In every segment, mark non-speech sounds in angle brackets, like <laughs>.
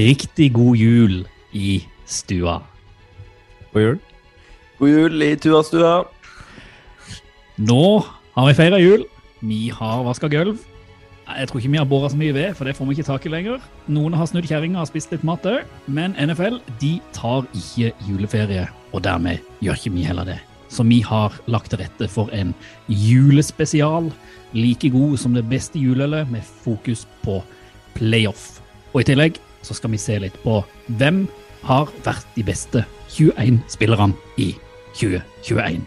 Riktig god jul i stua. God jul. God jul i tuastua. Nå har vi feira jul. Vi har vaska gulv. Jeg tror ikke vi har bora så mye ved, for det får vi ikke tak i lenger. Noen har snudd kjerringa og spist litt mat òg, men NFL de tar ikke juleferie, og dermed gjør ikke vi heller det. Så vi har lagt til rette for en julespesial, like god som det beste juleølet, med fokus på playoff. Og i tillegg så skal vi se litt på hvem har vært de beste 21 spillerne i 2021.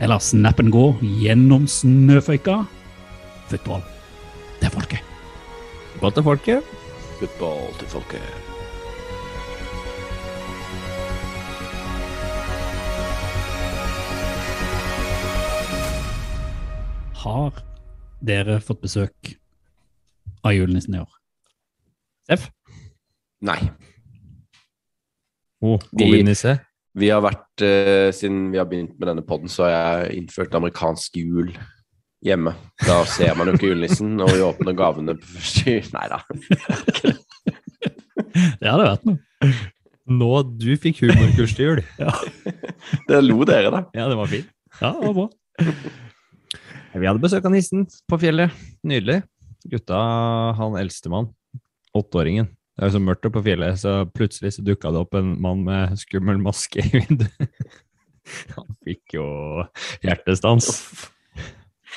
Eller snappen gå gjennom snøføyka. Football, det er folket. Football til folket. Football til folket. Har dere fått besøk av julenissen i år? F. Nei. Oh, Vi- Vi har vært, uh, Siden vi har begynt med denne podden, så har jeg innført amerikansk jul hjemme. Da ser man jo ikke julenissen, og vi åpner gavene på første jul. Nei da. <laughs> Det hadde vært noe. Nå du fikk humorkurs til jul. <laughs> Det lo dere, da. Ja, det var fint. Ja, det var bra. Vi hadde besøk av nissen på fjellet. Nydelig. Gutta, han eldstemann, åtteåringen. Det er jo så mørkt oppe på fjellet, så plutselig så dukka det opp en mann med skummel maske i vinduet. <laughs> Han fikk jo hjertestans.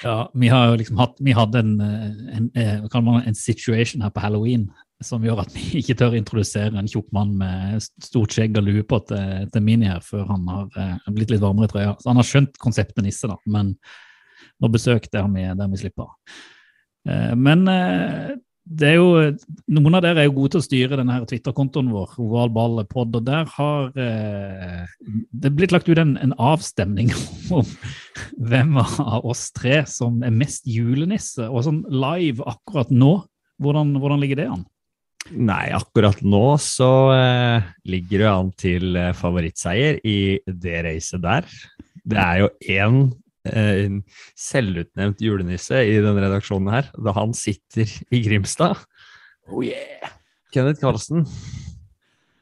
Ja, vi har jo liksom hatt Vi hadde en, eh, en, eh, en situation her på halloween som gjør at vi <laughs> ikke tør introdusere en tjukk mann med stort skjegg og lue på til, til Mini her før han har eh, blitt litt varmere i trøya. Så han har skjønt konseptet nisse, da, men nå besøk der vi, der vi slipper. Eh, men det er jo, noen av dere er jo gode til å styre denne her Twitter-kontoen vår, ovalballpod, og der har eh, det blitt lagt ut en, en avstemning <laughs> om hvem av oss tre som er mest julenisse, og sånn live akkurat nå. Hvordan, hvordan ligger det an? Nei, akkurat nå så eh, ligger det an til eh, favorittseier i det racet der. Det er jo én selvutnevnt julenisse i denne redaksjonen her, da han sitter i Grimstad. Oh yeah. Kenneth Karlsen,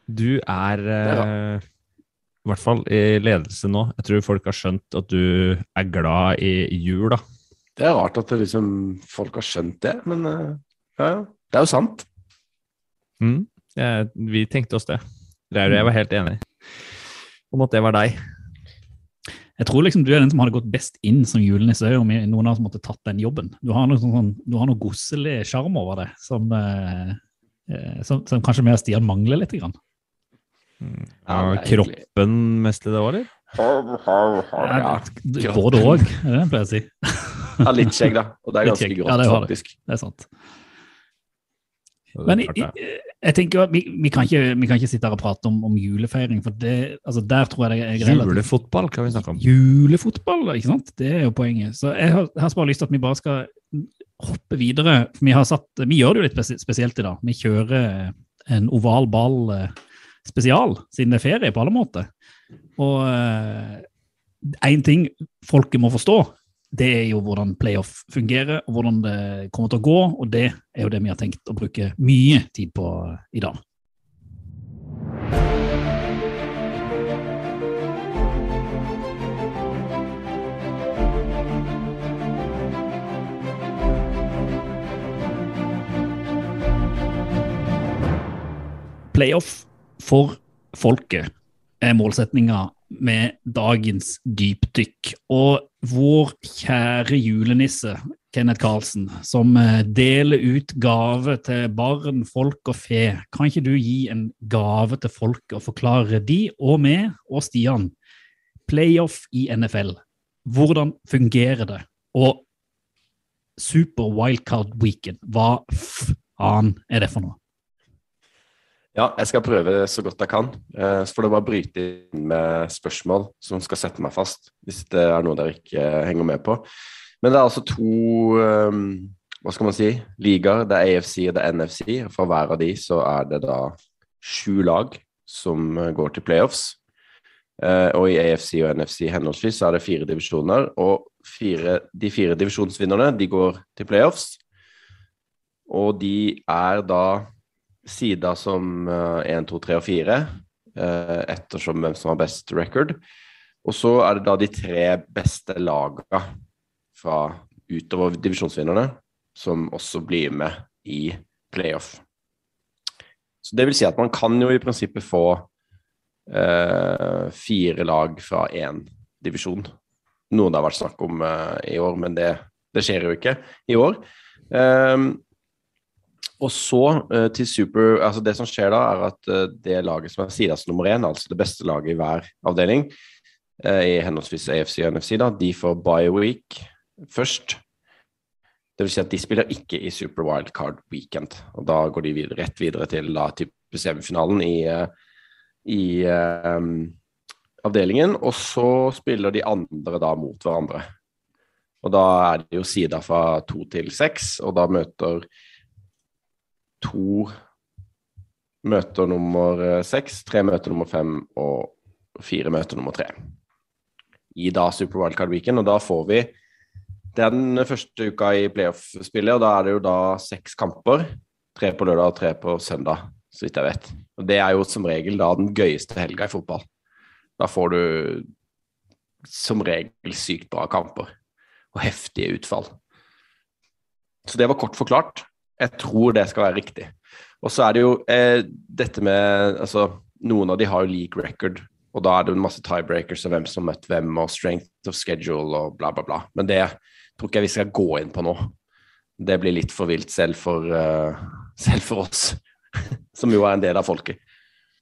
du er eh, i hvert fall i ledelse nå. Jeg tror folk har skjønt at du er glad i jul, da. Det er rart at det liksom, folk har skjønt det, men eh, ja, ja. Det er jo sant. Mm. ja, vi tenkte oss det. Raur og jeg var helt enig om at det var deg. Jeg tror liksom du er den som hadde gått best inn som julenisse, om noen av oss måtte tatt den jobben. Du har noe, sånn, du har noe godselig sjarm over det, som, eh, eh, som, som kanskje mer Stian mangler litt. Grann. Ja, Ja, det kroppen mest i det år, eller? Ja, Både òg, er det det jeg pleier å si. ja, litt skjegg, da. Og det er ganske grått, faktisk. Det er sant. Men jeg, i- jeg tenker at vi, vi, kan ikke, vi kan ikke sitte her og prate om, om julefeiring, for det, altså der tror jeg det er relativt Julefotball kan vi snakke om. Julefotball, ikke sant? Det er jo poenget. Så jeg har, jeg har bare lyst til at vi bare skal hoppe videre. Vi, har satt, vi gjør det jo litt spesielt i dag. Vi kjører en oval ball eh, spesial, siden det er ferie på alle måter. Og én ting folket må forstå, det er jo hvordan playoff fungerer, og hvordan det kommer til å gå. Og det er jo det vi har tenkt å bruke mye tid på i dag. Playoff for folket er målsetninga med dagens dypdykk. Og vår kjære julenisse, Kenneth Karlsen, som eh, deler ut gave til barn, folk og fe, kan ikke du gi en gave til folket og forklare de og meg og Stian playoff i NFL? hvordan fungerer det? Og Super Wildcard Weekend, hva faen er det for noe? Ja, jeg skal prøve så godt jeg kan. Eh, Så får dere bare bryte inn med spørsmål som skal sette meg fast, hvis det er noe dere ikke henger med på. Men det er altså to eh, hva skal man si, ligaer. Det er AFC og det er NFC. For hver av de så er det da sju lag som går til playoffs. Eh, Og i AFC og NFC henholdsvis så er det fire divisjoner. Og fire, de fire divisjonsvinnerne de går til playoffs. Og de er da sida som 1, 2, 3 og 4, ettersom hvem som har best record. Og så er det da de tre beste lagene fra utover divisjonsvinnerne som også blir med i playoff. Så det vil si at man kan jo i prinsippet få uh, fire lag fra én divisjon. Noe det har vært snakk om eh, i år, men det, det skjer jo ikke i år. Ehm, og så uh, til super altså Det som skjer da, er at uh, det laget som er sidas nummer én, altså det beste laget i hver avdeling, uh, i henholdsvis AFC og NFC, da, de får bye week først. Det vil si at de spiller ikke i Super Wildcard Weekend. Og da går de videre, rett videre til da, type semifinalen i, i um, avdelingen. Og så spiller de andre da mot hverandre. Og da er det jo sida fra to til seks, og da møter to møter nummer eh, seks, tre møter nummer fem og fire møter nummer tre. I da Super Wildcard Weekend, og da får vi den første uka i playoff-spillet, og da er det jo da seks kamper. Tre på lørdag og tre på søndag, så vidt jeg vet. Og det er jo som regel da den gøyeste helga i fotball. Da får du som regel sykt bra kamper og heftige utfall. Så det var kort forklart. Jeg tror det skal være riktig. Og så er det jo eh, dette med Altså, noen av de har jo league record, og da er det jo masse tiebreakers og hvem som har møtt hvem, og strength of schedule og bla, bla, bla. Men det tror ikke jeg vi skal gå inn på nå. Det blir litt for vilt selv for, uh, <laughs> selv for oss, som jo er en del av folket.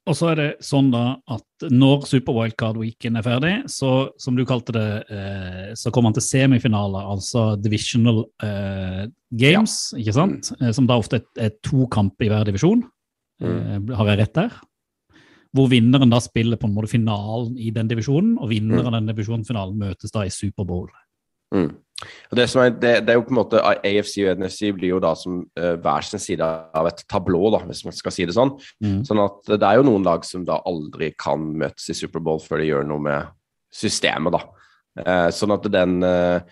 Og så er det sånn da at når Super Wildcard Weekend er ferdig, så som du kalte det, eh, så kommer man til semifinaler, altså divisional eh, games, ikke sant? Eh, Som da ofte er, er to kamper i hver divisjon. Eh, har jeg rett der? Hvor vinneren da spiller på en måte finalen i den divisjonen, og vinneren av den divisjonen finalen møtes da i Superbowl. Mm. Det, som er, det, det er jo på en måte AFC og NFC blir jo da som uh, hver sin side av et tablå, da, hvis man skal si det sånn. Mm. Sånn at det er jo noen lag som da aldri kan møtes i Superbowl før de gjør noe med systemet, da. Uh, sånn at den uh,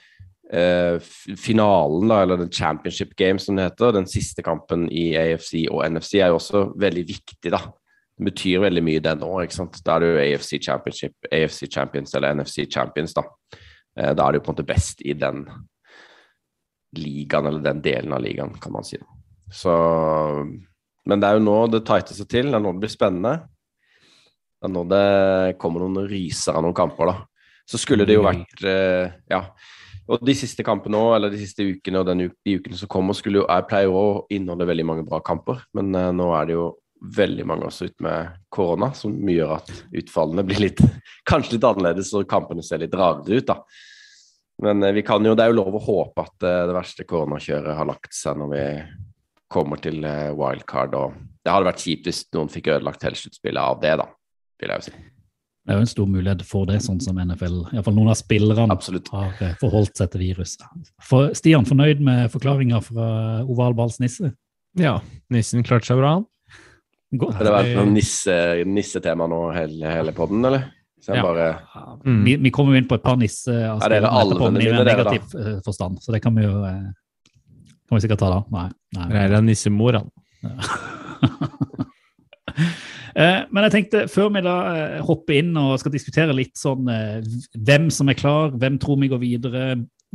eh, finalen, da, eller den championship game som det heter, den siste kampen i AFC og NFC, er jo også veldig viktig, da. Det betyr veldig mye den òg. Da er det jo AFC Championship, AFC Champions eller NFC Champions, da. Eh, Da er det jo på en måte best i den ligaen, eller den delen av ligaen, kan man si. Så Men det er jo nå det tighter seg til, det er nå det blir spennende. Det er nå det kommer noen ryser av noen kamper, da. Så skulle det jo vært eh, Ja. Og de siste kampene òg, eller de siste ukene og den, de ukene som kommer, skulle jo Jeg pleier jo å inneholde veldig mange bra kamper, men eh, nå er det jo veldig mange også ut med korona, som gjør at utfallene blir litt <laughs> kanskje litt annerledes, og kampene ser litt rarere ut, da. Men eh, vi kan jo, det er jo lov å håpe at eh, det verste koronakjøret har lagt seg når vi kommer til eh, wildcard. Og det hadde vært kjipt hvis noen fikk ødelagt hele sluttspillet av det, da, vil jeg jo si. Det er jo en stor mulighet for det, sånn som NFL, iallfall noen av spillerne Absolutt. har forholdt seg til viruset. For, Stian, fornøyd med forklaringa fra Oval Bals nisse? Ja, nissen klarte seg bra, han. Godt. Har det vært noen nisse, nissetema nå hele, hele podden, eller? Så jeg Ja. bare Mm. Vi, vi kommer jo inn på et par nisse av Er dere spillerne etterpå, men i en dere, da? negativ eh, forstand, så det kan vi jo eh, kan vi sikkert ta da. Nei. nei. Reira nissemor, han. <laughs> Eh, Men jeg tenkte, før vi da hopper inn og skal diskutere litt sånn hvem som er klar, hvem tror vi går videre,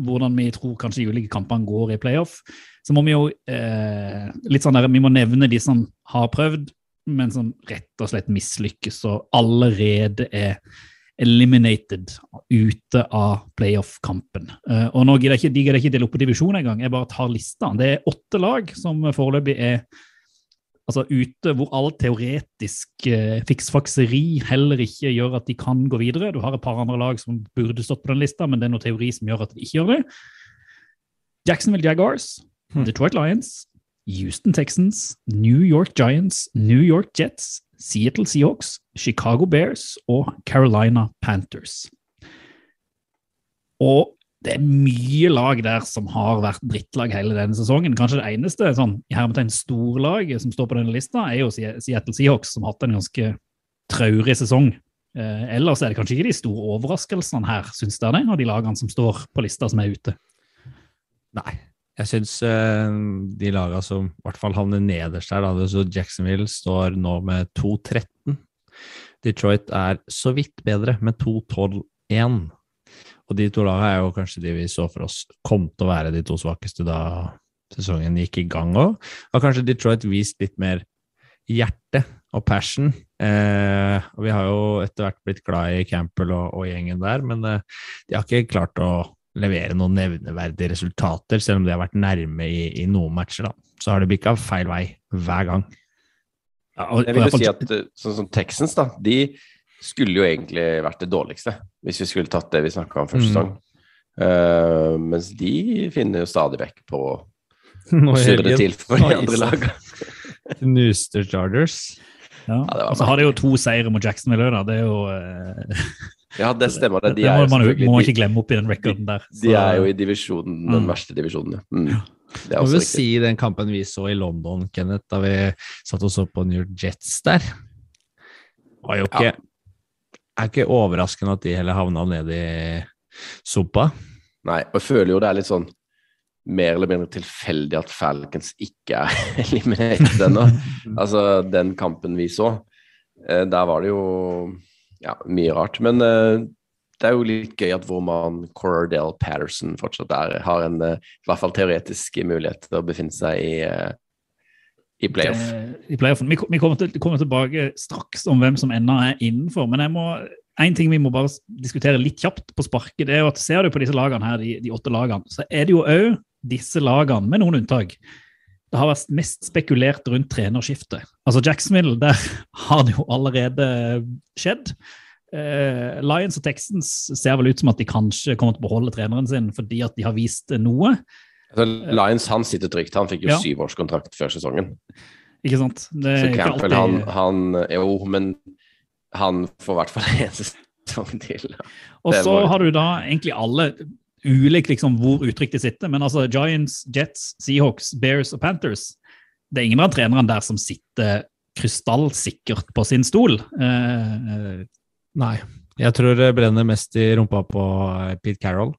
hvordan vi tror kanskje de ulike kampene går i playoff, så må vi jo eh, litt sånn der, vi må nevne de som har prøvd, men som rett og slett mislykkes og allerede er eliminated ute av playoff-kampen. Eh, og nå gidder jeg ikke, de gidder ikke dele opp på divisjon engang, jeg bare tar lista. Det er åtte lag som foreløpig er Altså ute hvor all teoretisk eh, fiksfakseri heller ikke gjør at de kan gå videre. Du har et par andre lag som burde stått på den lista, men det er noe teori som gjør at de ikke gjør det. Jacksonville Jaguars, Detroit Lions, Houston Texans, New York Giants, New York Jets, Seattle Seahawks, Chicago Bears og Carolina Panthers. Og det er mye lag der som har vært drittlag hele denne sesongen. Kanskje det eneste sånn, i hermetegn storlaget som står på denne lista, er jo Seattle Seahawks, som har hatt en ganske traurig sesong. Eh, ellers er det kanskje ikke de store overraskelsene her, syns dere det, av de lagene som står på lista som er ute? Nei. Jeg syns eh, de laga som i hvert fall havner nederst der, da, så Jacksonville står nå med 2-13. Detroit er så vidt bedre, med 2-12-1. Og de to lagene er jo kanskje de vi så for oss kom til å være de to svakeste da sesongen gikk i gang òg. Har kanskje Detroit vist litt mer hjerte og passion. Eh, og vi har jo etter hvert blitt glad i Campbell og, og gjengen der, men eh, de har ikke klart å levere noen nevneverdige resultater, selv om de har vært nærme i, i noen matcher. da. Så har det bikka feil vei hver gang. Ja, og, Jeg vil jo si at eh, sånn som Texans, da, de skulle jo egentlig vært det dårligste, hvis vi skulle tatt det vi snakka om første Mm. sesong. Eh, mens de finner jo stadig vekk på <laughs> å surre det til for de andre lagene. <laughs> Knuste Chargers. ja. var Og så har de jo to seire mot Jacksonville òg, da. Det er jo eh, <laughs> <laughs> Ja, det stemmer. Det. Det De det må man jo- må man ikke glemme oppi den rekorden der. de er jo i divisjonen, den Mm. verste divisjonen. ja. Mm. Det er Må vi riktig. si den kampen vi så i London, Kenneth, da vi satt og så på New Jets der. Var jo ikke Ja. Er ikke overraskende at de heller havna ned i sopa. Nei, og jeg føler jo det er litt sånn mer eller mindre tilfeldig at Falcons ikke er <laughs> eliminert ennå. <laughs> altså, den kampen vi så, eh, der var det jo ja, mye rart. Men uh, det er jo litt gøy at vår mann Cordell Patterson fortsatt er, har en uh, i hvert fall teoretisk mulighet til å befinne seg i, uh, i playoff. I playoffen. Vi, vi kommer, til, kommer tilbake straks om hvem som ennå er innenfor. Men jeg må, en ting vi må bare diskutere litt kjapt på sparket, det er jo at ser du på disse lagene her, de, de åtte lagene, så er det jo òg disse lagene, med noen unntak, det har vært mest spekulert rundt trenerskiftet. Altså Jacksonville, der <laughs> har det jo allerede skjedd. Eh, Lions og Texans ser vel ut som at de kanskje kommer til å beholde treneren sin fordi at de har vist noe. Altså, Lions han sitter trygt, han fikk jo Ja. syvårskontrakt før sesongen. Ikke sant? Det Så Campbell, alltid- han, han Jo, men han får i hvert fall <laughs> en sesong til. Og så har du da egentlig alle ulikt liksom hvor uttrykk de sitter, men altså Giants, Jets, Seahawks, Bears og Panthers Det er ingen av trenerne der som sitter krystallsikkert på sin stol. Eh, eh, Nei. Jeg tror det brenner mest i rumpa på eh, Pete Carroll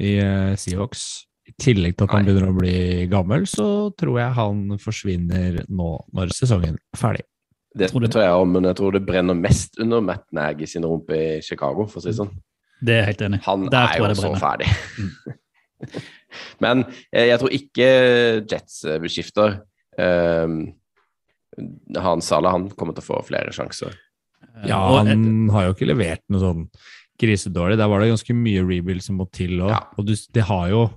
i eh, Seahawks. I tillegg til at han Nei. begynner å bli gammel, så tror jeg han forsvinner nå når sesongen er ferdig. Det Tror du- tror jeg òg, men jeg tror det brenner mest under Matt Nagy sin rumpe i Chicago, for å si det sånn. Det er jeg helt enig. Han Der er jo så ferdig. <laughs> men eh, jeg tror ikke Jets eh, beskifter. Um, han Salah han kommer til å få flere sjanser. Ja, han har jo ikke levert noe sånn grisedårlig. Der var det ganske mye rebuild som må til òg. Ja. Og du, det har jo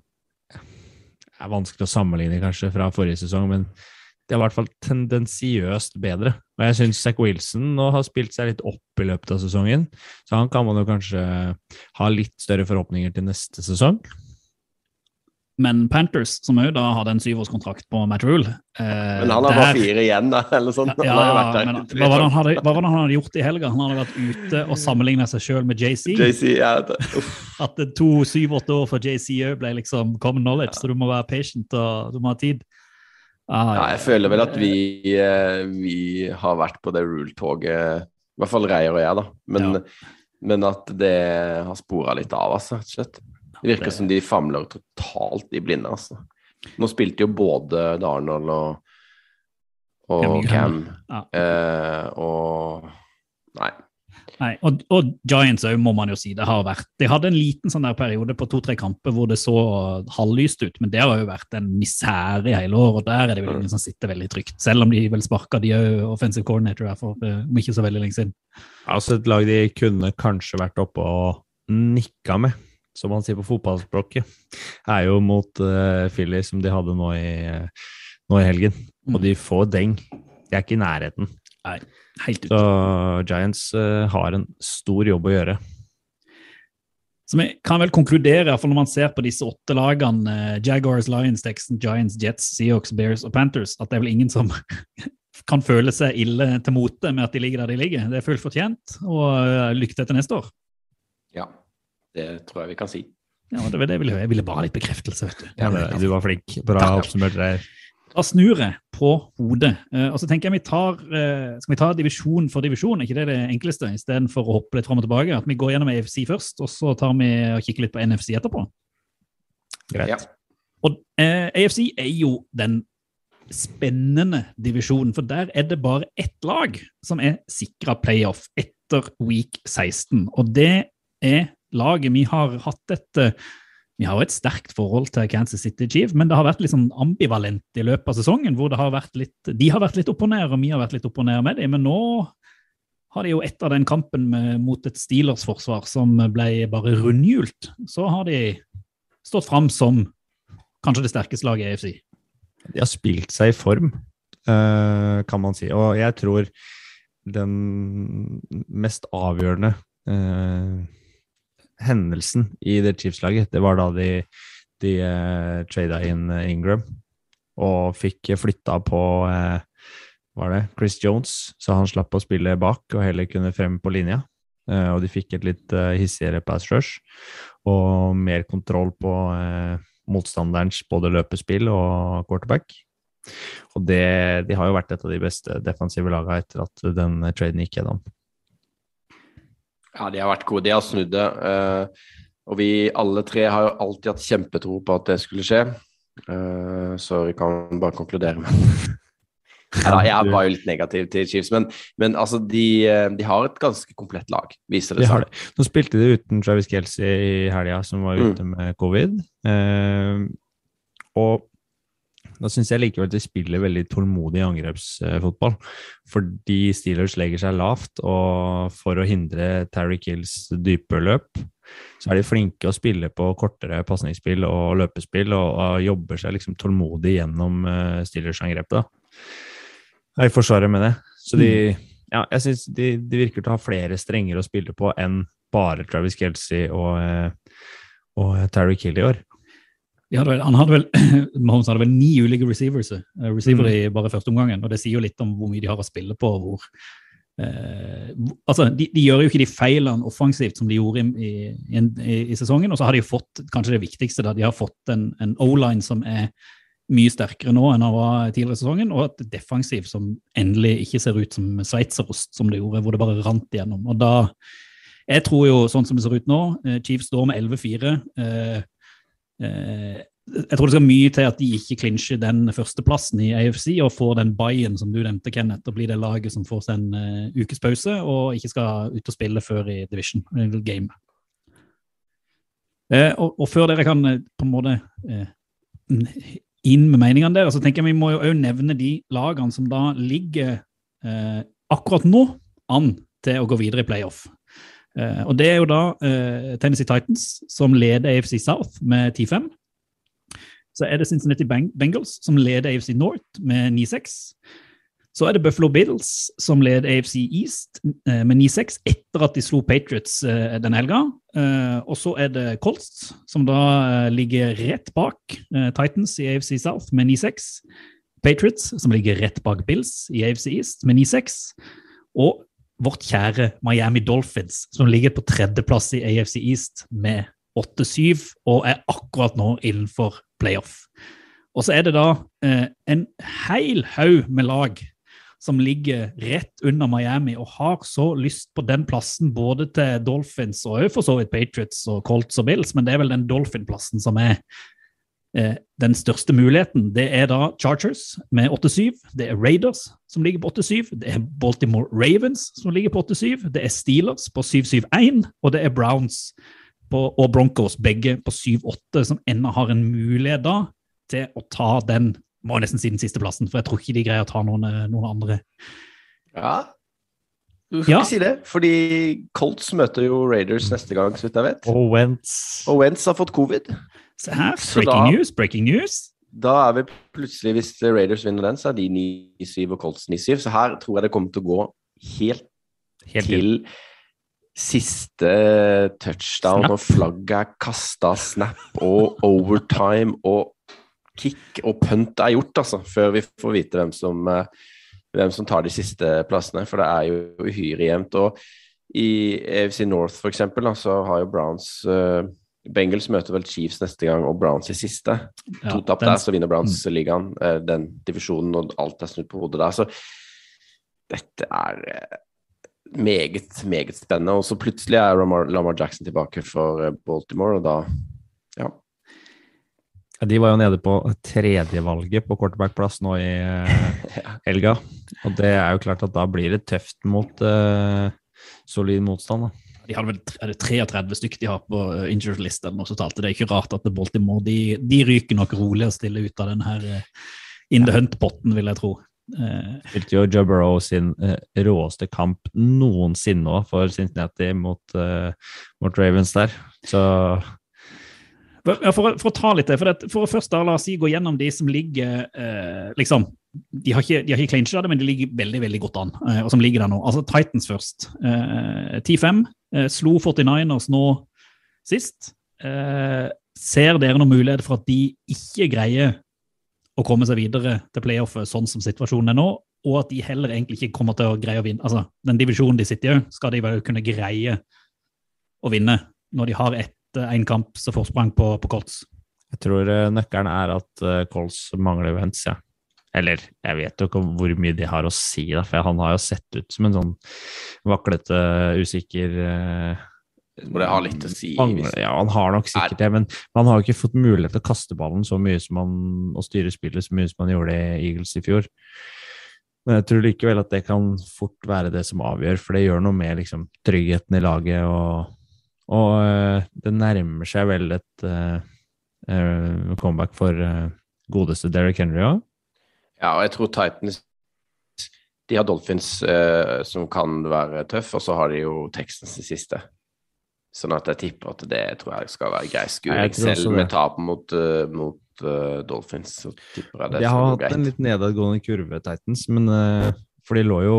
Det er vanskelig å sammenligne kanskje fra forrige sesong, men det er i hvert fall tendensiøst bedre. Og jeg syns Zack Wilson nå har spilt seg litt opp i løpet av sesongen, så han kan man jo kanskje ha litt større forhåpninger til neste sesong. Men Panthers, som òg da hadde en syvårskontrakt på Matt Rule eh, Men han har bare fire igjen, da, eller sånn. Ja, der men hva var, det han hadde, hva var det han hadde gjort i helga? Han hadde vært ute og sammenligna seg sjøl med JC. JC, ja, det- At to syv-åtte år for JC òg ble liksom common knowledge, så du må være patient og du må ha tid. Ah, Ja, jeg føler vel at vi, eh, vi har vært på det rule-toget, i hvert fall Reier og jeg, da. Men, Ja. men at det har spora litt av, altså, slett. Det virker Det- som de famler totalt i blinde, altså. Nå spilte jo både Darnold og, og Cam Cam, Ja. eh, og Nei. Nei, og, og Giants òg, må man jo si. det har vært. De hadde en liten sånn der periode på to-tre kamper hvor det så halvlyst ut, men det har jo vært en misere i hele år, og der er det vel ingen som sitter veldig trygt. Selv om de vel sparka de òg offensive coordinator her for eh, om ikke så veldig lenge siden. Altså et lag de kunne kanskje vært oppe og nikka med, som man sier på fotballspråket, er jo mot uh, Philly, som de hadde nå i, eh, nå i helgen. Og de får deng. De er ikke i nærheten. Helt ut. Så Giants uh, har en stor jobb å gjøre. Så vi kan vel konkludere, for når man ser på disse åtte lagene, uh, Jaguars, Lions, Texans, Giants, Jets, Seahawks, Bears og Panthers, at det er vel ingen som <laughs> kan føle seg ille til mote med at de ligger der de ligger. Det er fullt fortjent, og uh, lykke til til neste år. Ja, det tror jeg vi kan si. Ja, det var det jeg ville høre. Jeg ville bare ha litt bekreftelse, vet du. Ja, du var flink. Bra oppsummert der. Da snur jeg på hodet. Eh, og så tenker jeg vi tar, eh, Skal vi ta divisjon for divisjon? Er ikke det det enkleste, istedenfor å hoppe litt fram og tilbake? At vi går gjennom AFC først, og så tar vi og kikker litt på NFC etterpå? Greit. Ja. Og eh, AFC er jo den spennende divisjonen, for der er det bare ett lag som er sikra playoff etter week 16. Og det er laget vi har hatt et eh, Vi har jo et sterkt forhold til Kansas City Chief, men det har vært litt sånn ambivalent i løpet av sesongen, hvor har litt, de har vært litt opp og ned, og vi har vært litt opp og ned med dem. Men nå har de jo etter den kampen med, mot et Steelers-forsvar som ble bare rundhjult, så har de stått fram som kanskje det sterkeste laget i AFC. De har spilt seg i form, eh, kan man si. Og jeg tror den mest avgjørende eh, hendelsen i det Chiefs-laget, det var da de, de uh, trada inn eh, Ingram og fikk flytta på uh, var det Chris Jones, så han slapp å spille bak og heller kunne frem på linja. Uh, og de fikk et litt uh, hissigere pass rush og mer kontroll på uh, motstanderens både løpespill og quarterback. Og det, de har jo vært et av de beste defensive lagene etter at den traden gikk gjennom. Ja, de har vært gode. De har snudd det. eh, og vi alle tre har jo alltid hatt kjempetro på at det skulle skje. Eh, så vi kan bare konkludere med <laughs> ja, Jeg var jo litt negativ til Chiefs, men, men altså, de, eh, de har et ganske komplett lag, viser det seg. De Nå spilte de uten Travis Kelsey i helga, som var Mm. ute med covid. Eh, og da syns jeg likevel de spiller veldig tålmodig angrepsfotball. Fordi Steelers legger seg lavt, og for å hindre Terry Kills dype løp, så er de flinke å spille på kortere pasningsspill og løpespill, og, jobber seg liksom tålmodig gjennom uh, Steelers-angrepet. I forsvaret med det. Så de ja, jeg syns de, de virker til å ha flere strenger å spille på enn bare Travis Kelsey og, eh, og Terry Kill i år. De hadde vel, han hadde vel, <clears throat> Mahomes hadde vel ni ulike receivers eh, receiver i bare første omgangen, og det sier jo litt om hvor mye de har å spille på. hvor eh, altså, de, de gjør jo ikke de feilene offensivt som de gjorde i, i, i, i sesongen, og så har de jo fått kanskje det viktigste, da, de har fått en, en O-line som er mye sterkere nå enn han var tidligere i sesongen, og et defensiv som endelig ikke ser ut som sveitserost, som det gjorde, hvor det bare rant igjennom. Og da, Jeg tror jo, sånn som det ser ut nå, eh, Chiefs står med 11-4. eh, Eh, jeg tror det skal mye til at de ikke klinsjer den førsteplassen i AFC og får den buy-in som du nevnte, Kenneth, og blir det laget som får seg en uh, ukes pause og ikke skal ut og spille før i division game. Uh, og, og før dere kan uh, på en måte eh, inn med meningene der, så tenker jeg vi må jo òg nevne de lagene som da ligger eh, akkurat nå an til å gå videre i playoff. Eh, og det er jo da eh, Tennessee Titans som leder AFC South med 10-5. Så er det Cincinnati Beng Bengals som leder AFC North med 9-6. Så er det Buffalo Bills som leder AFC East eh, med 9-6 etter at de slo Patriots denne helga. Og så er det Colts som da ligger rett bak Titans i AFC South med 9-6. Patriots som ligger rett bak Bills i AFC East med 9-6. Og vårt kjære Miami Dolphins, som ligger på tredjeplass i AFC East med 8-7 og er akkurat nå innenfor playoff. Og så er det da eh, en hel haug med lag som ligger rett under Miami og har så lyst på den plassen både til Dolphins og for så vidt Patriots og Colts og Bills, men det er vel den Dolphin-plassen som er den største muligheten. Det er da Chargers med 8-7, det er Raiders som ligger på 8-7, det er Baltimore Ravens som ligger på 8-7, det er Steelers på 7-7-1, og det er Browns på, og Broncos begge på 7-8, som ennå har en mulighet da til å ta den må nesten si den siste plassen, for jeg tror ikke de greier å ta noen, eh, noen andre. Ja. Du skal Ja. ikke si det, fordi Colts møter jo Raiders neste gang, så vidt jeg vet. Og Wentz Og Wentz har fått covid. Se her, breaking da- news, breaking news. da er vi plutselig, hvis Raiders vinner den, så er de 9-7 og Colts 9-7. Så her tror jeg det kommer til å gå helt, Helt til siste touchdown, Snap. og flagget er kasta, snap og overtime og kick og punt er gjort, altså, før vi får vite hvem som, eh, hvem som tar de siste plassene. For det er jo uhyre jevnt. Og i AFC North, for eksempel, da, så har jo Browns uh, Bengals møter vel Chiefs neste gang, og Browns i siste. Ja, to tap der, så vinner Browns ligaen, uh, den divisjonen, og alt er snudd på hodet der. Så dette er uh, meget, meget spennende. Og så plutselig er Lamar, Jackson tilbake for Baltimore, og da ja. De var jo nede på tredjevalget på quarterback-plass nå i eh, <laughs> helga. Og det er jo klart at da blir det tøft mot uh, solid motstand. da. De hadde vel er det 33 stykker de har på uh, injured list eller noe så talt. Det er ikke rart at Baltimore de, de ryker nok rolig og stille ut av den her in the hunt-potten, vil jeg tro. Eh, Spilte jo Joe Burrow sin eh, råeste kamp noensinne også for Cincinnati mot, eh, mot Ravens der. Så For, for, å- ta litt det, for, det, for å først da, la oss si, gå gjennom de som ligger eh, liksom, De har ikke, de har clinchet det, men de ligger veldig veldig godt an, eh, og som ligger der nå. Altså Titans først. Eh, 10-5. Eh, slo 49ers nå sist. Eh, ser dere noen mulighet for at de ikke greier å komme seg videre til playoffet sånn som situasjonen er nå, og at de heller egentlig ikke kommer til å greie å vinne? Altså, Den divisjonen de sitter i, skal de vel kunne greie å vinne når de har ett én kamp så forsprang på, på Colts. jeg tror eh, nøkkelen er at Colts mangler Wentz, ja. Eller jeg vet jo ikke hvor mye de har å si, da, for han har jo sett ut som en sånn vaklete, usikker eh, Og det har litt å si. Han, Ja, han har nok sikkert det, men han har jo ikke fått mulighet til å kaste ballen så mye som han, og styre spillet så mye som han gjorde i Eagles i fjor. Men jeg tror likevel at det kan fort være det som avgjør, for det gjør noe med liksom, tryggheten i laget, og, og eh, det nærmer seg vel et eh, eh, comeback for godeste Derrick Henry òg. ja, og jeg tror Titans De har Dolphins som kan være tøff, og så har de jo Texans i siste. Sånn at jeg tipper at det tror jeg skal være grei skuring. Selv med tap mot, mot uh, Dolphins, så tipper jeg det De har hatt hatt en litt nedadgående kurve, Titans, men eh, for de lå jo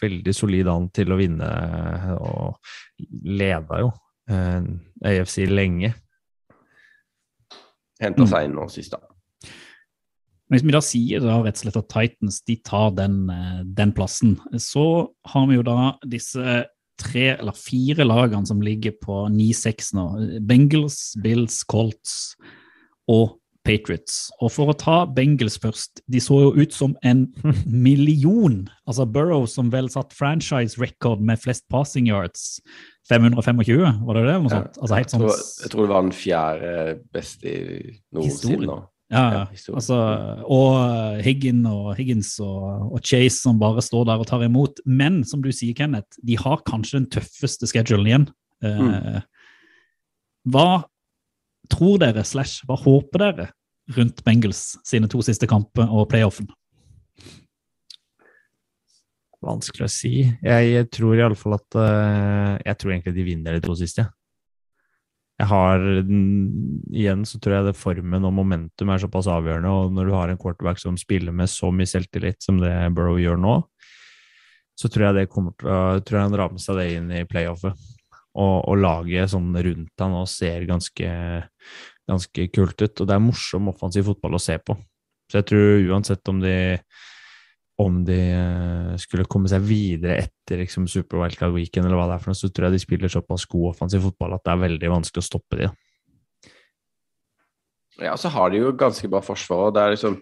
veldig solid an til å vinne, og leda jo eh, AFC lenge. Henta Mm. seg inn nå sist, da. Men hvis vi da sier da rett og slett at Titans de tar den, eh, den plassen, så har vi jo da disse tre eller fire lagene som ligger på 9-6 nå. Bengals, Bills, Colts og Patriots. Og for å ta Bengals først, de så jo ut som en <laughs> million. Altså Burrow som vel satt franchise record med flest passing yards. 525, var det det? Noe sånt? Altså helt Jeg sånn tror, jeg tror det var den fjerde beste i noensinne. Ja, Ja, altså, og Higgin og Higgins og, og Chase som bare står der og tar imot. Men som du sier, Kenneth, de har kanskje den tøffeste schedulen igjen. Eh, hva tror dere, slash, hva håper dere rundt Bengals sine to siste kamper og playoffen? Vanskelig å si. Jeg, tror iallfall at eh, Jeg tror egentlig de vinner de to siste. Jeg har Igjen så tror jeg det formen og momentum er såpass avgjørende, og når du har en quarterback som spiller med så mye selvtillit som det Burrow gjør nå, så tror jeg det kommer til tror jeg han rammer seg det inn i playoffet. Og, og laget sånn rundt han nå ser ganske, ganske kult ut. Og det er morsom offensiv fotball å se på. Så jeg tror uansett om de om de eh, skulle komme seg videre etter liksom, Super Wildcard Weekend, eller hva det er for noe, så tror jeg de spiller såpass god offensiv fotball at det er veldig vanskelig å stoppe de. Ja, så har de jo ganske bra forsvar. og Det er liksom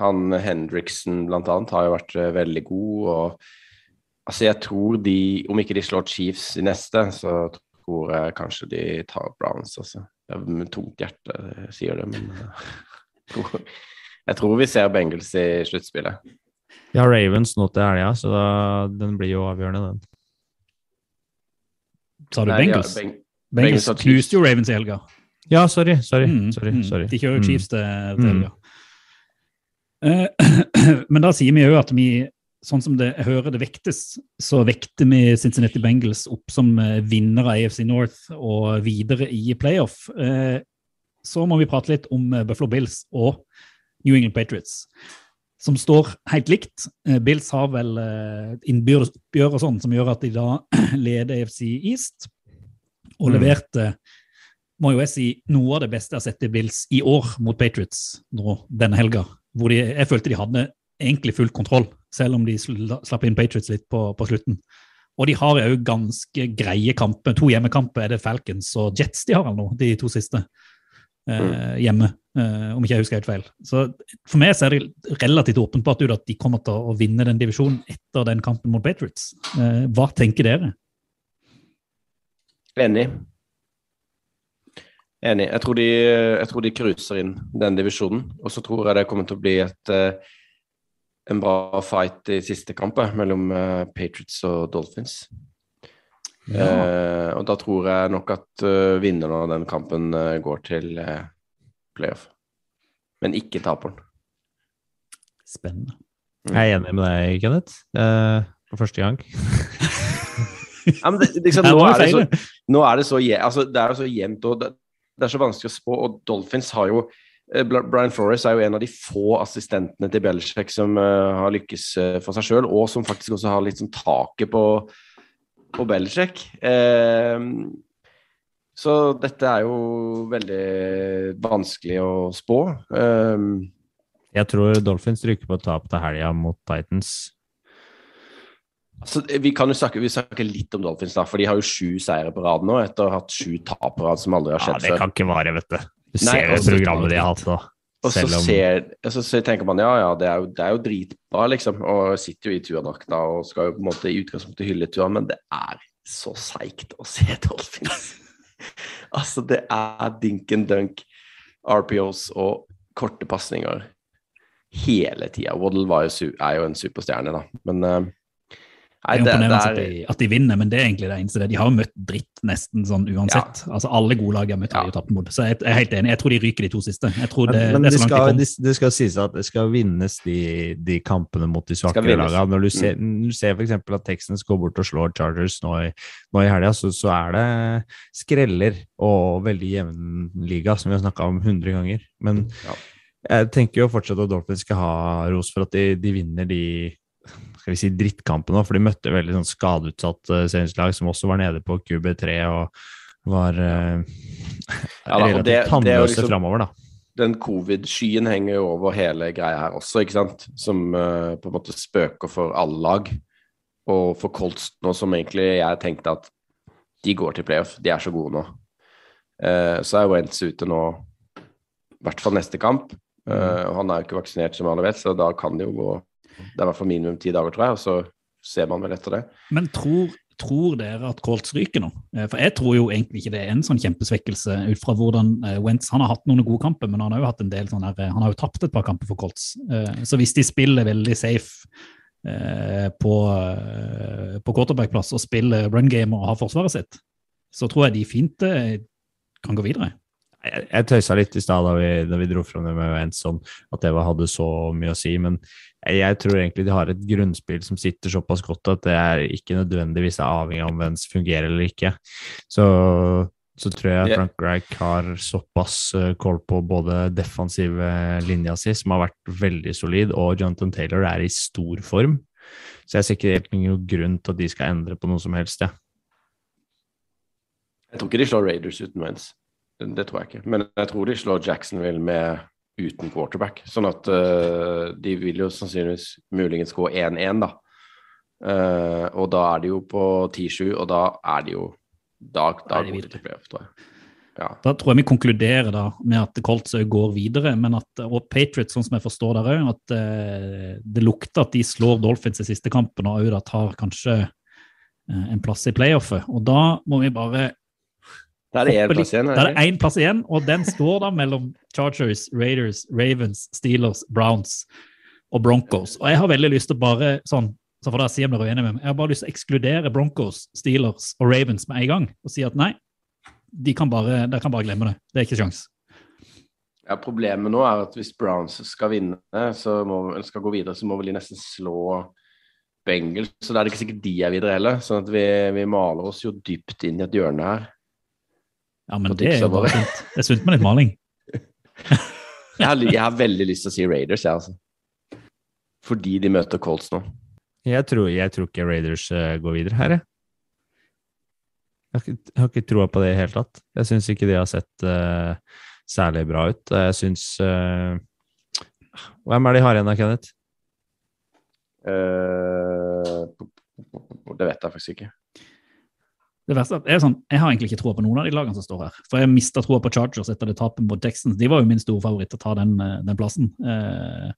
han Hendriksen blant annet har jo vært eh, veldig god. og altså jeg tror de, Om ikke de slår Chiefs i neste, så tror jeg kanskje de tar Browns. Altså. Det er med tungt hjerte jeg sier det, men eh, jeg <laughs> tror, jeg tror vi ser Bengals i sluttspillet. Vi har Ravens nå til helga, så da, den blir jo avgjørende, den. Sa du Nei, ja, Bengals? Beng- Bengals Bengals knuste jo Ravens i helga. Ja, sorry. Sorry. Mm, sorry, mm. sorry. De kjører jo Mm. Chiefs til, til Mm. helga. Eh, <clears throat> Men da sier vi jo at vi, sånn som det jeg hører det vektes, så vekter vi Cincinnati Bengals opp som eh, vinner av AFC North og videre i playoff. Eh, Så må vi prate litt om eh, Buffalo Bills og New England Patriots, som står helt likt. Bills har vel innbyrdes oppgjør og sånn som gjør at de da <clears throat> leder AFC East, og Mm. leverte må jo jeg si, noe av det beste jeg har sett i Bills i år mot Patriots nå denne helga. Hvor de, jeg følte de hadde egentlig full kontroll, selv om de sla- slapp inn Patriots litt på, på slutten. Og de har jo ganske greie kamper. To hjemmekamper er det Falcons og Jets de har eller noe, de to siste. Eh, hjemme, eh, om ikke jeg husker helt feil. Så for meg så er det relativt åpenbart på at de kommer til å vinne den divisjonen etter den kampen mot Patriots. Eh, hva tenker dere? Enig. Enig. Jeg tror de, jeg tror de cruiser inn den divisjonen. Og så tror jeg det kommer til å bli et, eh, en bra fight i siste kamp eh, mellom eh, Patriots og Dolphins. Eh, og da tror jeg nok at uh, vinneren av den kampen uh, går til uh, playoff. Men ikke taperen. Spennende. Jeg er enig med deg, Kenneth. Uh, for første gang. Ja, det, liksom, <laughs> nå, er det så, nå er det så altså, Det er så jevnt, og det, det er så vanskelig å spå. Og Dolphins har jo Brian Flores er jo en av de få assistentene til Belichick som uh, har lykkes uh, for seg sjøl, og som faktisk også har litt sånn taket på, på Belichick. Uh, så dette er jo veldig vanskelig å spå. Eh, Jeg tror Dolphins ryker på tap til helga mot Titans. altså, vi kan jo snakke, vi snakker litt om Dolphins, da, for de har jo sju seire på rad nå, etter å ha hatt sju tap på rad som aldri har skjedd før. Ja, det før. kan ikke vare, vet du. Du Nei, ser altså- programmet de har hatt nå. Og så, om- ser, altså, så tenker man ja, ja, det er, jo, det er jo dritbra, liksom. Og sitter jo i tuadrakta og skal jo på en måte i utgangspunktet hylle turen, men det er så seigt å se Dolphins. <laughs> altså, det er dink and dunk, RPOs og korte pasninger hele tida. Waddle er jo en superstjerne, da. Men eh, nei, Det er imponerende at, de, at de vinner, men det er egentlig det eneste. De har jo møtt dritt nesten sånn uansett. Altså Alle gode lag har møtt Ja. de tapt mot. Så jeg, jeg er helt enig. Jeg tror de ryker de to siste. Jeg tror det, Men, men det er så langt skal, de det, kom. det skal sies at det skal vinnes de, de kampene mot de svakere lagene. Når du ser, mm. du ser f.eks. at Texans går bort og slår Chargers nå i, nå i helga, så, så er det skreller og veldig jevn liga, som vi har snakka om 100 ganger. Men Ja. jeg tenker jo fortsatt at Dolphins skal ha ros for at de, de vinner de skal vi si drittkampen nå, for de møtte veldig sånn skadeutsatt uh, serieslag som også var nede på QB3 og var uh, Ja da, relativt det- tannløse liksom- framover, da. den covid-skyen henger jo over hele greia her også, ikke sant? Som uh, på en måte spøker for alle lag. Og for Colts nå, som egentlig jeg tenkte at de går til playoff, de er så gode nå. Uh, så er Wentz ute nå, i hvert fall neste kamp. Eh, og han er jo ikke vaksinert, som alle vet, så da kan det jo gå Det er i hvert fall minimum ti dager, tror jeg, og så ser man vel etter det. Men tror, tror dere at Colts ryker nå? Eh, For jeg tror jo egentlig ikke det er en sånn kjempesvekkelse ut fra hvordan eh, Wentz Han har hatt noen gode kamper, men han har jo hatt en del sånn her, eh, Han har jo tapt et par kamper for Colts. Så hvis de spiller veldig safe på, på quarterback-plass og spiller run game og har forsvaret sitt, så tror jeg de fint kan gå videre. Jeg, jeg tøysa litt i stad da, vi- da vi dro fram det med Wentz, at det hadde så mye å si. Men jeg, jeg tror egentlig de har et grunnspill som sitter såpass godt at det er ikke nødvendigvis er avhengig av om som fungerer eller ikke. Så, så tror jeg Frank Reich har såpass eh, koll på både defensive linja si, som har vært veldig solid, og Jonathan Taylor er i stor form. Så jeg ser ikke helt noen grunn til at de skal endre på noe som helst. Ja. Jeg tror ikke de slår Raiders uten Wentz. Det, det tror jeg ikke. Men jeg tror de slår Jacksonville med uten quarterback. Sånn at uh, de vil jo sannsynligvis muligens gå 1-1, da. Uh, og da er de jo på 10-7, og da er de jo Da, da går de til playoff, tror jeg. Ja. Da tror jeg vi konkluderer da med at Colts går videre, men at, og Patriots, sånn som jeg forstår der òg, at uh, det lukter at de slår Dolphins i siste kampen og òg da tar kanskje en plass i playoffet. Og da må vi bare Da er det én plass igjen. Da er én plass igjen, og den står da mellom Chargers, Raiders, Ravens, Steelers, Browns og Broncos. Og jeg har veldig lyst til å bare sånn, så får dere si om dere er enige med meg, jeg har bare lyst til å ekskludere Broncos, Steelers og Ravens med en gang, og si at nei, de kan bare, de kan bare glemme det. Det er ikke sjans. Ja, problemet nå er at hvis Browns skal vinne, så må, eller skal gå videre, så må vel de nesten slå Bengals. Så da er det ikke sikkert de er videre heller. Sånn at vi, vi maler oss jo dypt inn i et hjørne her. Ja, men det er jo bare fint. Det er sunt med litt maling. <laughs> Jeg har, jeg har veldig lyst til å si Raiders, jeg, altså. Fordi de møter Colts nå. Jeg tror, jeg tror ikke Raiders eh, går videre her, jeg. Jeg har ikke, jeg har ikke troa på det i det hele tatt. Jeg syns ikke de har sett uh, særlig bra ut. Jeg syns uh, Hvem er de har igjen da, Kenneth? Uh, det vet jeg faktisk ikke. Det verste er er sånn, jeg har egentlig ikke troa på noen av de lagene som står her. For jeg mista troa på Chargers etter det tapet mot Texans. De var jo min store favoritt til å ta den, eh, den plassen. Eh,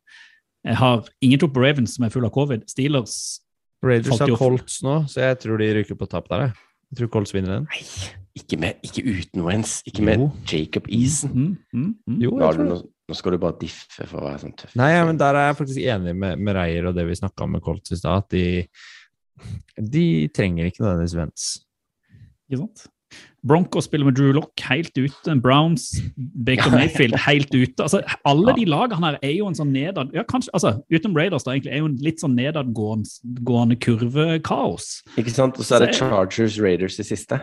jeg har ingen tro på Ravens, som er full av covid. Steelers Raiders har Colts nå, så jeg tror de ryker på tap der. Jeg, jeg tror Colts vinner den. Nei, ikke, med, ikke uten Wentz. Ikke med Jo. Jacob Eason. mm, mm, mm. Jo, jeg tror det. nå skal du bare diffe for å være sånn tøff. Nei, ja, men der er jeg faktisk enig med, med Reier og det vi snakka om med Colts i stad, at de, de trenger ikke nødvendigvis Wentz. Ikke sant? Broncos spiller med Drew Lock helt ute. Browns, Baker Mayfield helt ute. Altså, alle de lagene her er jo en sånn nedad... Ja, kanskje, altså, utenom Raiders, da, egentlig, er jo en litt sånn nedadgående kurvekaos. Ikke sant? Og så er det er- Chargers Raiders i siste,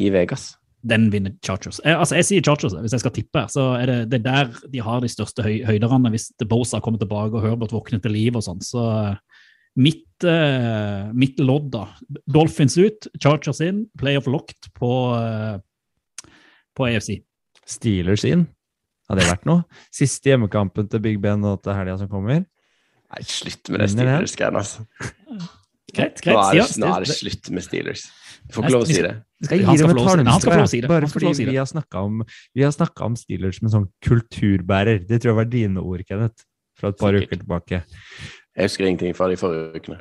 i Vegas. Den vinner Chargers. Jeg, altså, jeg sier Chargers hvis jeg skal tippe. så er det, det er der de har de største høy, høyderne. Hvis Bosa kommer tilbake og Herbert våkner til liv og sånn. Så mitt, uh, mitt lodd, da. Dolphins ut, Chargers inn, playoff locked på, uh, på EFC. Steelers inn. Hadde det vært noe? Siste hjemmekampen til Big Ben nå til helga som kommer. Nei, slutt med det? Steelers-greiene, altså. Greit, Nå er, det, nå er det slutt med Steelers. Du får ikke lov å si det. han skal. Han skal få lov å si det. bare fordi vi har snakka om, om Steelers som en sånn kulturbærer. Det tror jeg var dine ord, Kenneth, fra et par Sikkert. uker tilbake. Jeg husker ingenting fra de forrige ukene.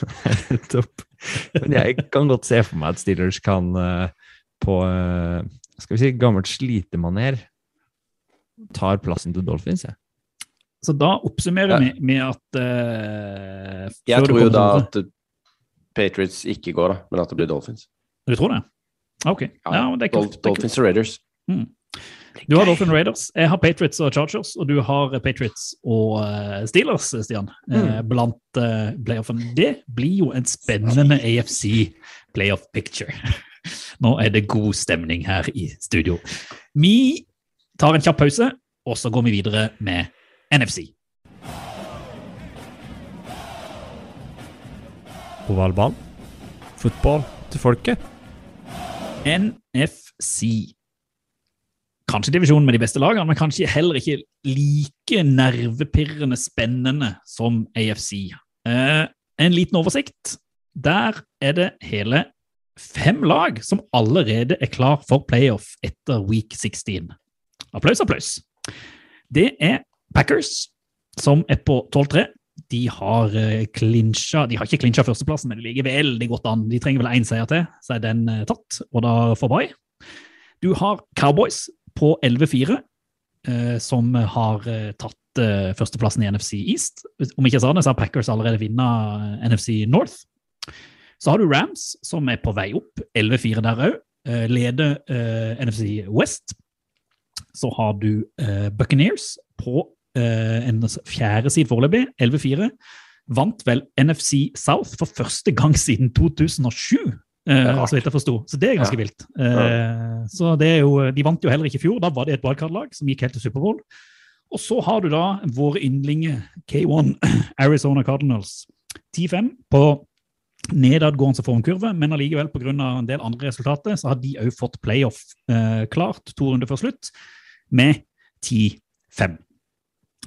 <laughs> Topp. Men jeg kan godt se for meg at Steelers kan eh, på eh, skal vi si gammelt slitemaner tar plassen til Dolphins. Jeg. Så da oppsummerer Ja. vi med at uh, Jeg tror jo da at Patriots ikke går, da, men at det blir Dolphins. Du tror det? Ok. Ja, ja det er Dol kult. Dolphins og Raiders. Du har Dolphin Raiders, jeg har Patriots og Chargers, og du har Patriots og eh, Steelers, Stian, Mm. blant playoffene. playoffen. Det blir jo en spennende AFC playoff picture. <laughs> Nå er det god stemning her i studio. Vi tar en kjapp pause, og så går vi videre med NFC. Ovalball. Fotball til folket. NFC. Kanskje divisjonen med de beste lagene, men kanskje heller ikke like nervepirrende spennende som AFC. Eh, en liten oversikt. Der er det hele fem lag som allerede er klar for playoff etter week 16. Applaus, applaus. Det er Packers, som er på 12-3. De har klinsja De har ikke klinsja førsteplassen, men de ligger veldig godt an. De trenger vel én seier til, så er den eh, tatt, og da får Bay. Du har Cowboys på 11-4, eh, som har eh, tatt eh, førsteplassen i NFC East. Om ikke jeg sa det, så har Packers allerede vunnet NFC North. Så har du Rams, som er på vei opp, 11-4 der òg. Leder NFC West. Så har du Buccaneers på en fjerde side foreløpig, 11-4. Vant vel NFC South for første gang siden 2007. Så vidt jeg forsto. Så det er ganske vilt. Eh, Så det er jo, De vant jo heller ikke i fjor. Da var det et wildcard-lag som gikk helt til Superbowl. Og så har du da våre yndlinger K1 <clears throat> Arizona Cardinals 10-5 på nedadgående formkurve, men allikevel pga. en del andre resultater så har de òg fått playoff eh, klart to runder før slutt, med 10-5.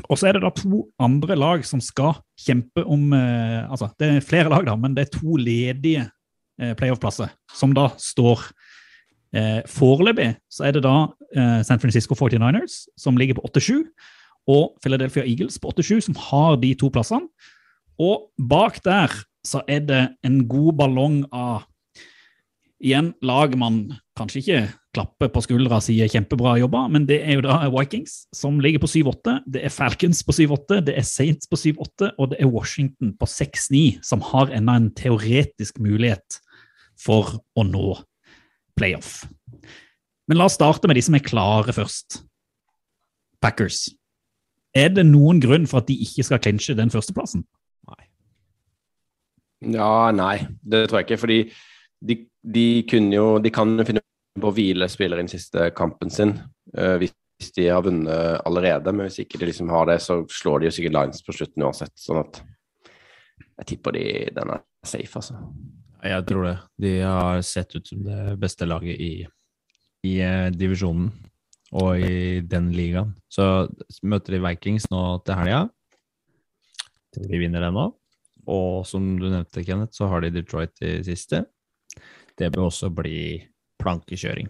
Og så er det da to andre lag som skal kjempe om eh, Altså, det er flere lag, da, men det er to ledige playoff-plasser som da står eh, Foreløpig så er det da eh, San Francisco 49ers, som ligger på 8-7, og Philadelphia Eagles på 8-7, som har de to plassene. Og bak der så er det en god ballong av Igjen lag man kanskje ikke klapper på skuldra og sier kjempebra jobba, men det er jo da Vikings, som ligger på 7-8. Det er Falcons på 7-8, det er Saints på 7-8, og det er Washington på 6-9, som har ennå en teoretisk mulighet for å nå playoff. Men la oss starte med de som er klare først. Packers. Er det noen grunn for at de ikke skal clinche den førsteplassen? Ja, nei, det tror jeg ikke. Fordi de, de kunne jo De kan jo finne på å hvile spillere i den siste kampen sin, uh, hvis hvis de har vunnet allerede. Men hvis ikke de liksom har det, så slår de jo sikkert Lines på slutten uansett. Sånn at jeg tipper de, den er safe, altså. Jeg tror det. De har sett ut som det beste laget i, i eh, divisjonen og i den ligaen. Så møter de Vikings nå til helga. De vinner den nå. Og som du nevnte, Kenneth, så har de Detroit i siste. Det bør også bli plankekjøring.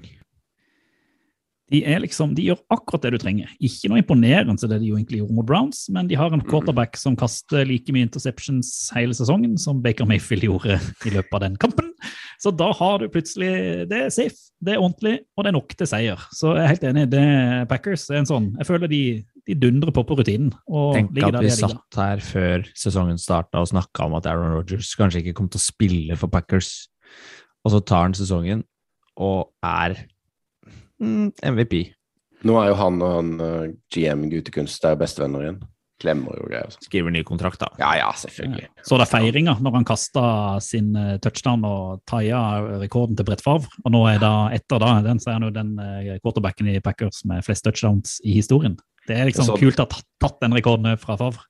De, er liksom, de gjør akkurat det du trenger. Ikke noe imponerende til det de jo egentlig gjorde mot Browns, men de har en quarterback som kaster like mye interceptions hele sesongen som Baker Mayfield gjorde i løpet av den kampen. Så da har du plutselig Det er safe, det er ordentlig, og det er nok til seier. Så jeg er helt enig. det Packers er en sånn Jeg føler de, de dundrer på på rutinen. og Tenk at vi satt her før sesongen starta og snakka om at Aaron Rodgers kanskje ikke kom til å spille for Packers, og så tar han sesongen og er MVP. Nå er jo han og han eh, GM Gutekunst er bestevenner igjen. Klemmer jo greier. sånn. Skriver ny kontrakt, da. Ja, ja, selvfølgelig. Så det feiringa når han kasta sin eh, touchdown og taia rekorden til Brett Favre. Og nå er det etter da, den så er han jo den eh, quarterbacken i Packers med flest touchdowns i historien. Det er liksom Så- kult å ha tatt, den rekorden fra Favre.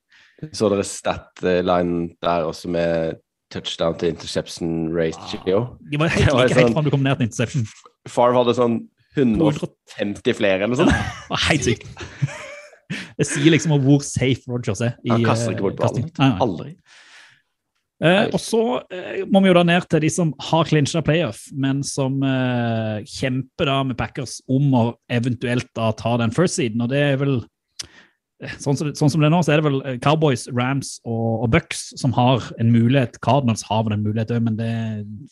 Så dere stat-line der også med touchdown til interception var helt Det var like helt sånn- fram du kom ned til interception. Favre hadde sånn 150 flere eller noe sånt. Ja, helt sykt. Det sier liksom om hvor safe Rogers er. i, Han kaster eh, ikke bort kasting. ballen. Aldri. Eh, og så eh, må vi jo da ned til de som har clincha playoff, men som eh, kjemper da med Packers om å eventuelt da ta den first seeden. Og det er vel eh, Sånn som, det- sånn som det er nå, så er det vel eh, Cowboys, Rams og, og Bucks som har en mulighet. Cardinals har vel en mulighet òg, men det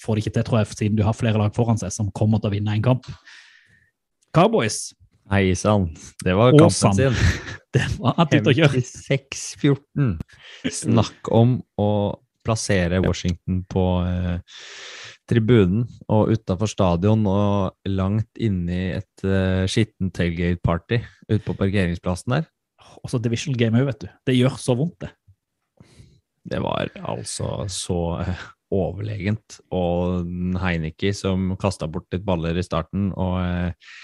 får de ikke til, tror jeg, siden du har flere lag foran seg som kommer til å vinne en kamp. Cowboys, Hei sann, det var kampen Åsan. sin. <laughs> det var ute å kjøre. 56-14. Snakk om å plassere Washington på eh, tribunen og utafor stadion og langt inni et eh, skittent tailgate-party ute på parkeringsplassen der. Og så divisional game òg, vet du. Det gjør så vondt, det. Det var altså så eh, overlegent. Og Heineke som kasta bort litt baller i starten og eh,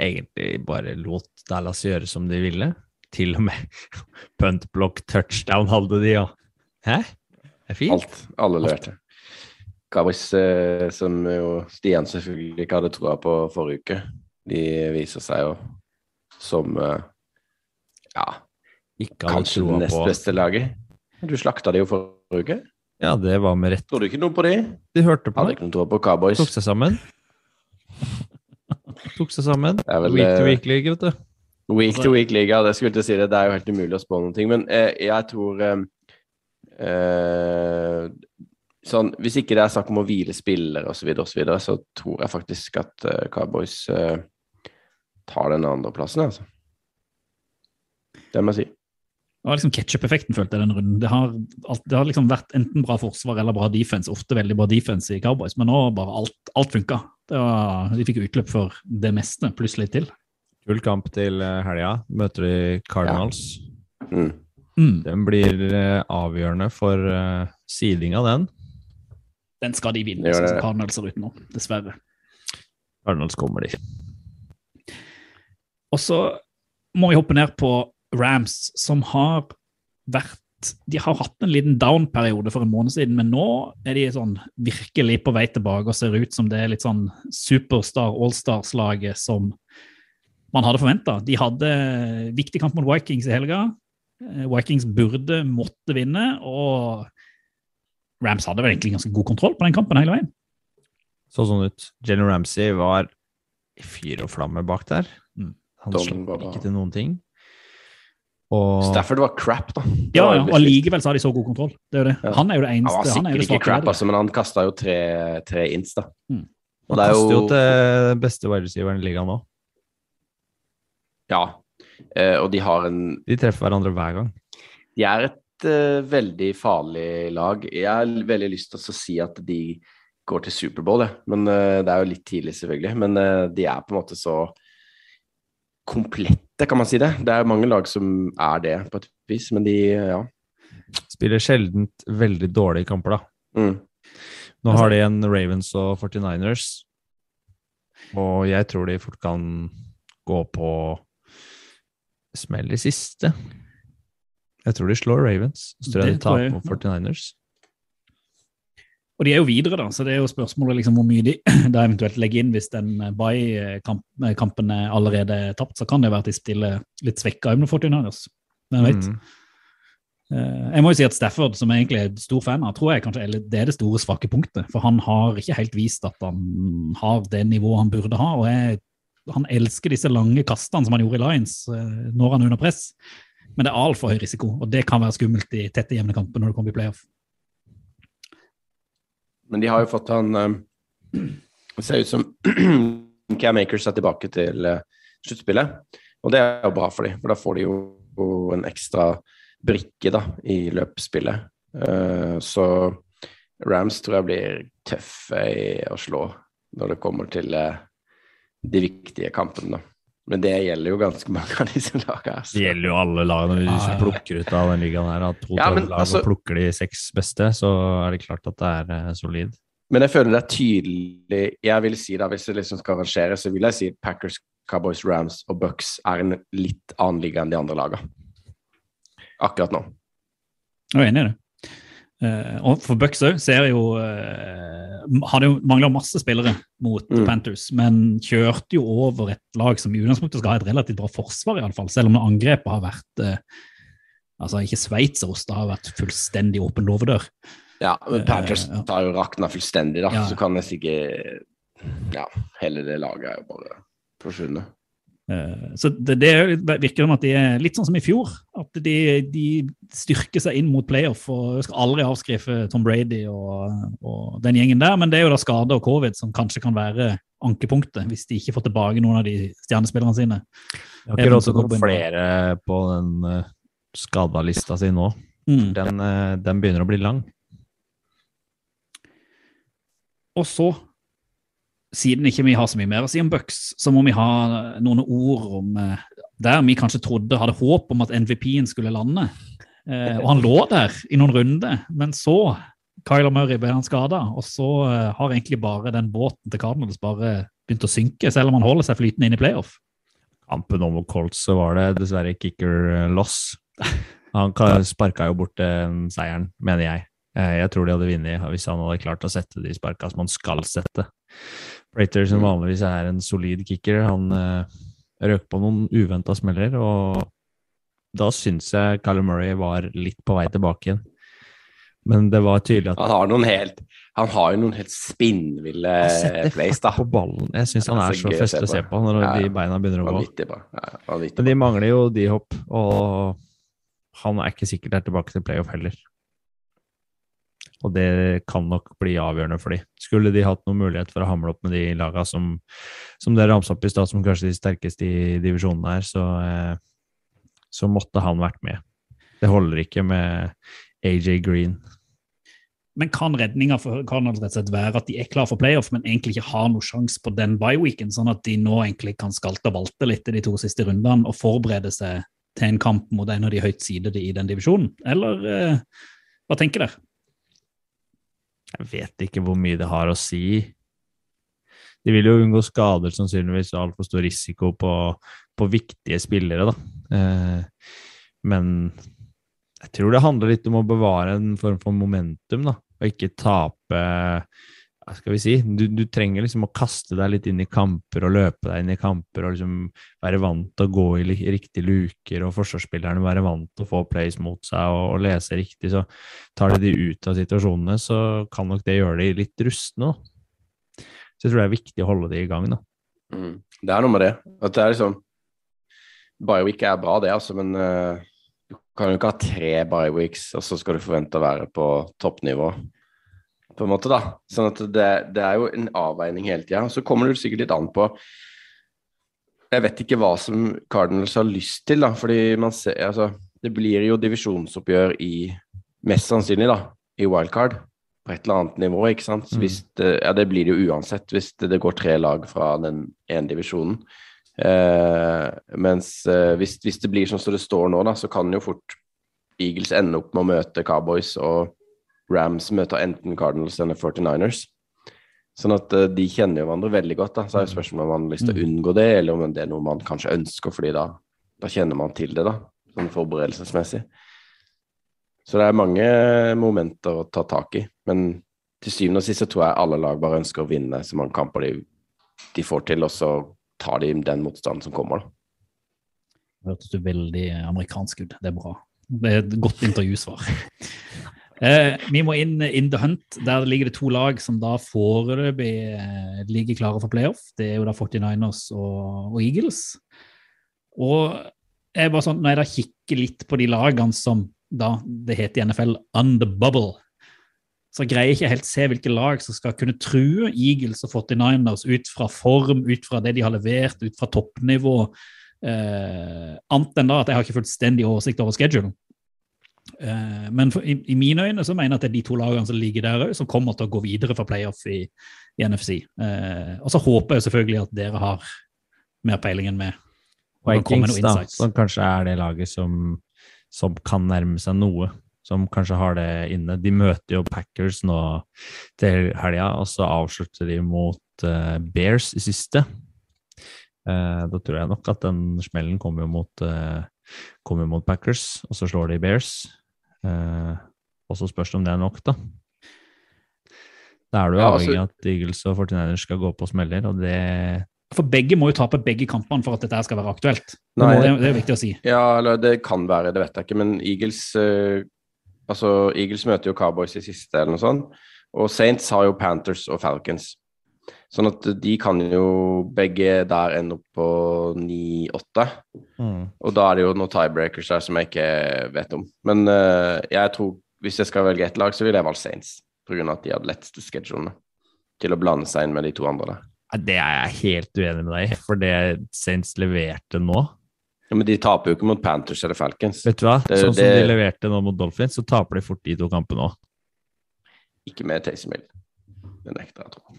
egentlig bare lot Dallas gjøre som de ville. Til og med <laughs> punt block touchdown hadde de, ja. Hæ? Det er fint. Alt. Alle lærte. Cowboys, eh, som jo Stian selvfølgelig ikke hadde troa på forrige uke, de viser seg jo som eh, ja, kanskje det nest beste laget. Du slakta de jo forrige uke. Ja, det var med rett. Tror du ikke noe på de? De hørte på Hadde ikke noe tro på Cowboys. Tok seg sammen. Tok seg sammen. Vel, week to eh, week league, vet du. Week to week-liga, det skulle jeg til å si det. Det er jo helt umulig å spå noen ting. Men eh, jeg tror eh, eh, sånn, Hvis ikke det er snakk om å hvile spillere osv., så, videre, og så, videre, så tror jeg faktisk at eh, Cowboys eh, tar den andreplassen, altså. Det må jeg si. Det var liksom ketchup-effekten, følte jeg, den runden. Det har, alt, det har liksom vært enten bra forsvar eller bra defense, ofte veldig bra defense i Cowboys, men nå bare alt, alt funka. Det var, de fikk utløp for det meste, pluss litt til. Kul kamp til eh, helga. Møter de Cardinals. Mm. Mm. Den blir eh, avgjørende for uh, seedinga, den. Den skal de vinne, sånn som Cardinals ser ut nå, dessverre. Cardinals kommer de. Og så må vi hoppe ned på Rams, som har vært De har hatt en liten down-periode for en måned siden, men nå er de sånn virkelig på vei tilbake og ser ut som det er litt sånn superstar allstars-laget som man hadde forventa. De hadde viktig kamp mot Vikings i helga. Eh, Vikings burde måtte vinne, og Rams hadde vel egentlig ganske god kontroll på den kampen hele veien. Så sånn ut. Jenny Ramsey var i fyr og flamme bak der. Mm. Han slapp ikke til noen ting. Og Stafford var crap, da. Det Ja, ja, og allikevel så har de så god kontroll. Det er det. Ja. Han er jo det Han eneste. var Han er jo det sikkert ikke crap, altså, men han kasta jo tre, tre inns, da. Mm. Og han det er kaster jo til beste wide receiveren i ligaen nå. Ja. Eh, og de har en De treffer hverandre hver gang. De er et eh, veldig farlig lag. Jeg har veldig lyst til å si at de går til Superbowl, jeg. Men eh, det er jo litt tidlig, selvfølgelig. Men eh, de er på en måte så komplette, kan man si det. Det er mange lag som er det, på et vis, men de Ja. Spiller sjelden veldig dårlige kamper, da. Mm. Nå har de en Ravens og 49ers, og jeg tror de fort kan gå på smell i siste. Jeg tror de slår Ravens. Så tror jeg de taper mot 49ers. Og de er jo videre, da, så det er jo spørsmålet liksom hvor mye de <clears throat> da eventuelt legger inn hvis den bye-kampen er allerede tapt. Så kan det være at de stiller litt svekka med 49ers. Hvem vet? Mm. Eh, Jeg må jo si at Stafford, som jeg egentlig er stor fan av, tror jeg kanskje det er det store svake punktet. For han har ikke helt vist at han har det nivået han burde ha. og jeg, Han elsker disse lange kastene som han gjorde i Lions eh, når han er under press. Men det er altfor høy risiko, og det kan være skummelt i tette, jevne kamper når det kommer i playoff. Men de har jo fått han eh, Det ser ut som <clears throat> Cam Akers er tilbake til eh, sluttspillet. Og det er jo bra for dem, for da får de jo en ekstra brikke da, i løpsspillet. Eh, så Rams tror jeg blir tøffe i å slå når det kommer til de viktige kampene. da. Men det gjelder jo ganske <laughs> mange av disse lagene. Det gjelder jo alle lagene. Hvis du plukker ut av den ligaen her, at to Ja, men lag og altså- plukker de seks beste, så er det klart at det er uh, solid. Men jeg føler det er tydelig Jeg vil si da, Hvis det liksom skal arrangere, så vil jeg si Packers, Cowboys, Rams og Bucks er en litt annen liga enn de andre lagene. Akkurat nå. Jeg er enig i det. Eh, og for Bucks òg ser jo uh, jo mangla masse spillere mot Mm. Panthers, men kjørte jo over et lag som i utgangspunktet skal ha et relativt bra forsvar, i alle fall, selv om angrepet har vært uh, Altså ikke sveitserost, det har vært fullstendig åpen låvedør. Ja, men Panthers har jo rakna fullstendig, da. Ja. Så kan nesten ikke Ja, hele det laget er jo bare forsvunnet. Eh, Så det, det virker som at de er litt sånn som i fjor. At de, de styrker seg inn mot playoff og skal aldri avskrive Tom Brady og, og den gjengen der. Men det er jo da skade og covid som kanskje kan være ankepunktet, hvis de ikke får tilbake noen av de stjernespillerne sine. Jeg har ikke råd til å gå flere på den uh, skada lista si nå. Mm. Den, eh, den begynner å bli lang. Og så, siden ikke vi har så mye mer å si om Bucks, så må vi ha noen ord om eh, der vi kanskje trodde, hadde håp om at MVP-en skulle lande. Eh, og han lå der i noen runder, men så Kyler Murray ble han skada, og så eh, har egentlig bare den båten til Cardinals bare begynt å synke, selv om han holder seg flytende inn i playoff. Kampen om Colts var det dessverre kicker loss. Han sparka jo bort seieren, mener jeg. Jeg tror de hadde vunnet hvis han hadde klart å sette de sparka som han skal sette. Prater, som vanligvis er en solid kicker, han uh, røk på noen uventa smeller, og da syns jeg Callum Murray var litt på vei tilbake igjen. Men det var tydelig at Han har noen helt Han har jo noen helt spinnville plays, da. på ballen. Jeg syns han er så så festlig å se på. på når Ja, ja. de beina begynner å gå. Ja, Men de mangler jo de hopp, og han er ikke sikkert er tilbake til playoff heller. Og det kan nok bli avgjørende for de. Skulle de hatt noen mulighet for å hamle opp med de laga som, som det ramsa opp i stad, som kanskje de sterkeste i divisjonen her, så, eh, så måtte han vært med. Det holder ikke med AJ Green. Men kan redninga være at de er klar for playoff, men egentlig ikke har noen sjanse på den bye-weeken, sånn at de nå egentlig kan skalte og valte litt i de to siste rundene og forberede seg til en kamp mot en av de høyt sidede i den divisjonen? Eller eh, hva tenker dere? Jeg vet ikke hvor mye det har å si. De vil jo unngå skader sannsynligvis og altfor stor risiko på, på viktige spillere, da. Eh, men jeg tror det handler litt om å bevare en form for momentum, da. Og ikke tape Hva skal vi si? Du, du trenger liksom å kaste deg litt inn i kamper og løpe deg inn i kamper og liksom være vant til å gå i riktige luker, og forsvarsspillerne være vant til å få plays mot seg og, og lese riktig. Så tar de de ut av situasjonene, så kan nok det gjøre de litt rustne. Så jeg tror det er viktig å holde de i gang. Da. Mm. Det er noe med det. At det er liksom Bioweek er bra, det, altså, men uh, du kan jo ikke ha tre bioweeks, og så skal du forvente å være på toppnivå. På en måte, da. Sånn at det, det er jo en avveining hele tida. Så kommer det sikkert litt an på Jeg vet ikke hva som Cardinals har lyst til, da. Fordi man ser Altså, det blir jo divisjonsoppgjør i Mest sannsynlig, da, i wildcard. På et eller annet nivå, ikke sant. Mm. Hvis det, ja, det blir det jo uansett hvis det, det går tre lag fra den ene divisjonen. Eh, mens eh, hvis, hvis det blir sånn som det står nå, da, så kan jo fort Eagles ende opp med å møte Cowboys, og Rams møter enten Cardinals eller 49ers. Sånn at uh, de kjenner jo hverandre veldig godt. da, Så er jo spørsmålet om man har lyst til å unngå det, eller om det er noe man kanskje ønsker, fordi da Da kjenner man til det, da, sånn forberedelsesmessig. Så det er mange momenter å ta tak i. Men til syvende og sist så tror jeg alle lag bare ønsker å vinne så mange kamper de, de får til, og så tar de den motstanden som kommer, da. Hørtes du veldig amerikansk ut. Det er bra. Det er et godt intervjusvar. <laughs> Eh, vi må inn in the hunt. Der ligger det to lag som da foreløpig eh, ligger klare for playoff. Det er jo da 49ers og, og Eagles. Og jeg bare sånn, når jeg da kikker litt på de lagene som da det heter i NFL on the bubble, så greier jeg ikke helt se hvilke lag som skal kunne true Eagles og 49ers ut fra form, ut fra det de har levert, ut fra toppnivå. Eh, annet enn da at jeg har ikke fullstendig oversikt over schedule. Eh, men for, i, i, mine øyne så mener jeg at det er de to lagene som ligger der òg, som kommer til å gå videre for playoff i, i NFC. Eh, og så håper jeg selvfølgelig at dere har mer peiling enn meg. Vikings, da, som kanskje er det laget som, som, kan nærme seg noe. Som kanskje har det inne. De møter jo Packers nå til helga, og så avslutter de mot uh, Bears i siste. Uh, da tror jeg nok at den smellen kommer mot, uh, kommer mot Packers, og så slår de Bears. Eh, og så spørs det om det er nok, da. Da er du ja, avhengig av altså, at Eagles og 49ers skal gå på smeller, og det For begge må jo tape begge kampene for at dette skal være aktuelt. Det, nei, må, det, er viktig å si. Ja, eller det kan være, det vet jeg ikke, men Eagles eh, Altså, Eagles møter jo Cowboys i siste, eller noe sånt. Og Saints har jo Panthers og Falcons. Sånn at de kan jo begge der ende opp på 9-8. Mm. Og da er det jo noen tiebreakers der som jeg ikke vet om. Men uh, jeg tror hvis jeg skal velge ett lag, så vil jeg valge Saints. Pga. at de hadde letteste schedulene til å blande seg inn med de to andre der. Det er jeg helt uenig med deg i, for det Saints leverte nå ja, Men de taper jo ikke mot Panthers eller Falcons. Vet du hva? Det, sånn det... som de leverte nå mot Dolphins, så taper de fort de to kampene òg. Ikke med Taysom Hill. Det nekter jeg å tro.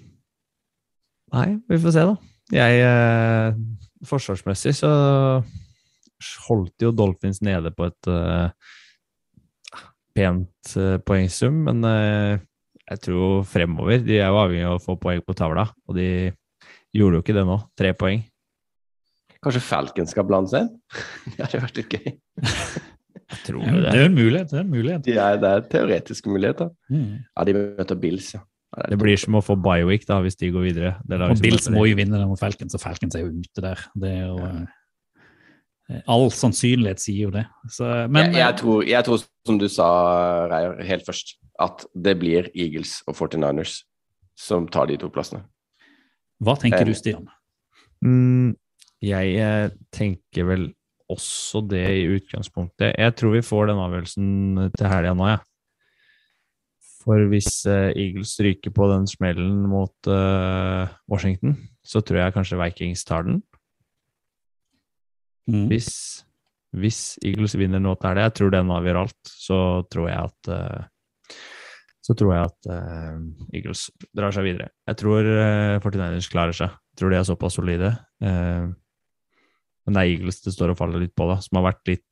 Nei, vi får se, da. Jeg eh, Forsvarsmessig så holdt jo Dolphins nede på et eh, pent eh, poengsum, men uh, jeg tror fremover De er jo avhengig av å få poeng på tavla, og de gjorde jo ikke det nå. Tre poeng. Kanskje Falcon skal blande seg inn? <laughs> det hadde vært litt gøy. jeg tror det. Det er en mulighet. Det er en mulighet. Ja, det er teoretiske muligheter. Mm. Ja, de møter Bills, ja. Det blir som å få Biowick da, hvis de går videre. og Bills må jo vinne den mot Falcons, og Falcons er jo ute der. Det er jo, ja. Eh, all sannsynlighet sier jo det. Så, men, jeg, jeg, tror, jeg, tror, som du sa, Reier, helt først, at det blir Eagles og 49ers som tar de to plassene. Hva tenker du, Stian? Mm, jeg eh, tenker vel også det i utgangspunktet. Jeg tror vi får den avgjørelsen til helga nå, jeg. Ja. For hvis uh, Eagles ryker på den smellen mot uh, Washington, så tror jeg kanskje Vikings tar den. Mm. Hvis, hvis, Eagles vinner nå til det, jeg tror den avgjør alt, så tror jeg at uh, så tror jeg at Eagles drar seg videre. Jeg tror uh, 49ers klarer seg. Jeg tror de er såpass solide. men det er Eagles det står og faller litt på, da, som har vært litt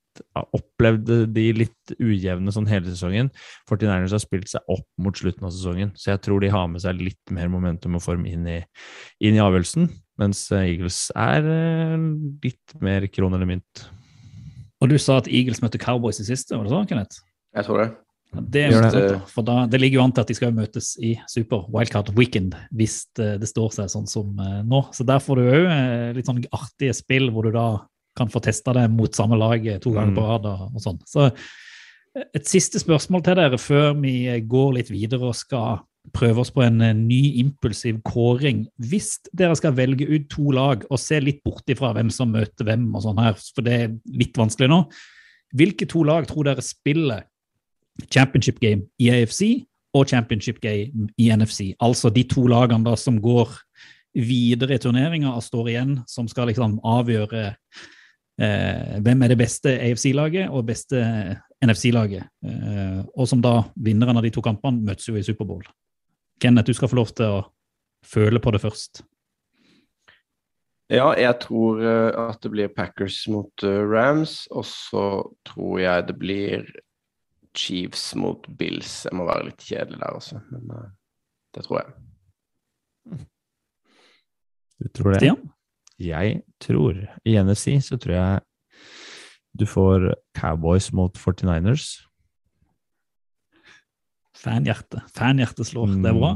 opplevde de litt ujevne sånn hele sesongen. 49ers har spilt seg opp mot slutten av sesongen, så jeg tror de har med seg litt mer momentum og form inn i, inn i avgjørelsen. Mens eh, Eagles er eh, litt mer kron eller mynt. Og du sa at Eagles møtte Cowboys i siste, var det sånn, Kenneth? Jeg tror det. Det, det. For da, det ligger jo an til at de skal møtes i Super Wildcard Weekend hvis det, det står seg sånn som nå. Så der får du òg litt sånn artige spill hvor du da kan få testa det mot samme lag to ganger på mm. rad. og, og sånn. Så eh, et siste spørsmål til dere før vi går litt videre og skal prøve oss på en eh, ny impulsiv kåring. Hvis dere skal velge ut to lag og se litt bort ifra hvem som møter hvem, og sånn her, for det er litt vanskelig nå, hvilke to lag tror dere spiller championship game i AFC og championship game i NFC? Altså de to lagene da som går videre i turneringa og står igjen, som skal liksom avgjøre eh, hvem er det beste AFC-laget og beste NFC-laget. Eh, og som da vinneren av de to kampene møtes jo i Superbowl. Kenneth, du skal få lov til å føle på det først. Ja, jeg tror uh, at det blir Packers mot Rams, og så tror jeg det blir Chiefs mot Bills. Jeg må være litt kjedelig der også, men det tror jeg. Du tror det? Stian? Jeg tror I NFC så tror jeg Du får Cowboys mot 49ers. Fanhjerte. Fanhjerte slår. Det er bra.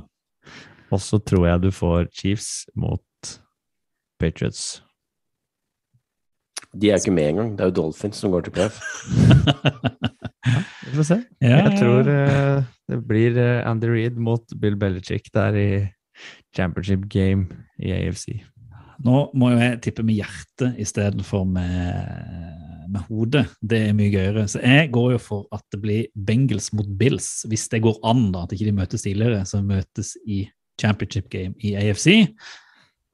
Og så tror jeg du får Chiefs mot Patriots. De er ikke med engang. Det er jo Dolphins som går til playoff. <laughs> Vi får se. Ja, Jeg tror uh, det blir eh, Andy Reid mot Bill Belichick der i championship game i AFC. Nå må jo jeg tippe med hjertet istedenfor med, med hodet. Det er mye gøyere. Så jeg går jo for at det blir Bengals mot Bills, hvis det går an, da, at ikke de møtes tidligere, så møtes i championship game i AFC.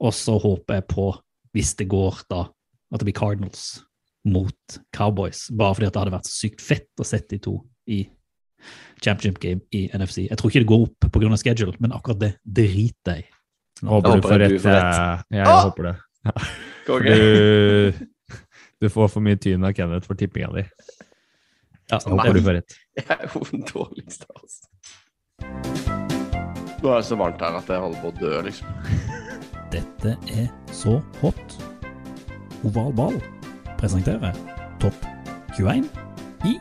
Og så håper jeg på, hvis det går, da, at det blir Cardinals mot Cowboys. Bare fordi det hadde vært sykt fett å sette de to i championship game i NFC. Jeg tror ikke det går opp pga. schedule, men akkurat det driter jeg i. Håper du håper får du får rett. Jeg, jeg Ah! håper det. <laughs> Ja. Du, du får for mye tyn av Kenneth for tippinga di. Ja, Jeg håper du får rett. <laughs> Jeg er jo den dårligste, altså. Nå er det så varmt her at jeg holder på å dø, liksom. <laughs> Dette er så hot. Oval ball presenterer topp 21 i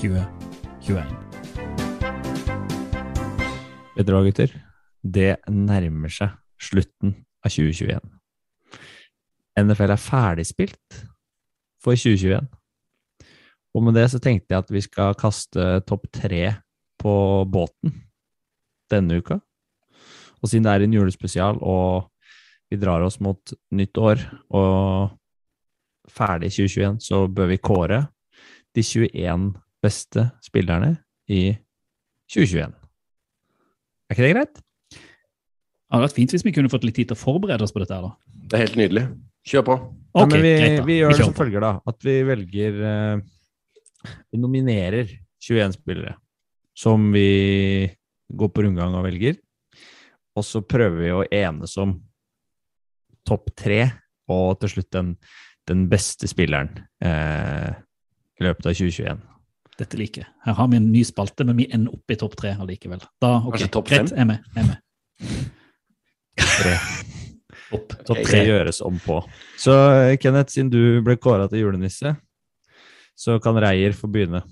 2021. Vet dere hva, gutter? Det nærmer seg slutten av 2021. NFL er ferdigspilt for 2021. Og med det så tenkte jeg at vi skal kaste topp tre på båten denne uka. Og siden det er en julespesial, og vi drar oss mot nytt år og ferdig 2021, så bør vi kåre de 21 beste spillerne i 2021. Er ikke det greit? Det hadde vært fint hvis vi kunne fått litt tid til å forberede oss på dette. her da. Det er helt nydelig. Kjør på. Ja, Ok, men vi, greit vi gjør det som på. følger, da. At vi velger uh, Vi nominerer 21 spillere som vi går på rundgang og velger. Og så prøver vi å enes om topp tre, og til slutt den, den beste spilleren uh, i løpet av 2021. Dette liker jeg. Her har vi en ny spalte, men vi ender opp i topp tre allikevel. Da, ok, Kanskje greit, jeg er med. Jeg er med. Tre. Opp. Topp tre gjøres om på. Så eh, Kenneth, siden du ble kåra til julenisse, så kan Reier få begynne.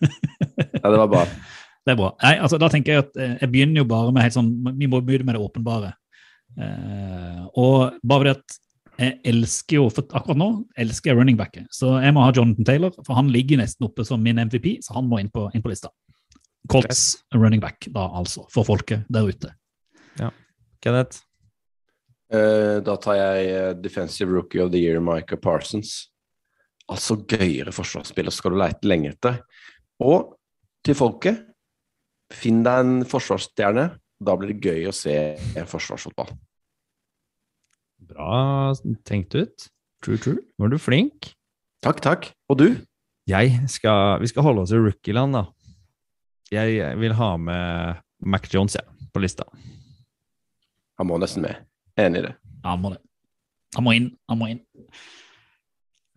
Ja, det var bra. <laughs> Det er bra. Nei, altså, da tenker Jeg at eh, jeg begynner jo bare med helt sånn, vi må begynne med det åpenbare. Eh, og bare fordi at jeg elsker jo, for akkurat nå elsker jeg running backet. Så jeg må ha Jonathan Taylor, for han ligger nesten oppe som min MVP, så han må inn på, inn på lista. Colts running back, da altså, for folket der ute. Kenneth? Eh, da tar jeg eh, Defensive Rookie of the Year, Micah Parsons. Altså gøyere forsvarsspiller skal du leite lenge etter. Og til folket, finn deg en forsvarsstjerne. Da blir det gøy å se forsvarsfotball. Bra tenkt ut. True, true. Var du flink? Takk, takk. Og du? Skal, vi skal holde oss i rookie-land, da. Jeg vil ha med Mac Jones ja, på lista. Han må nesten med. Enig i det. Ja, han må det. Han må inn. Han må inn.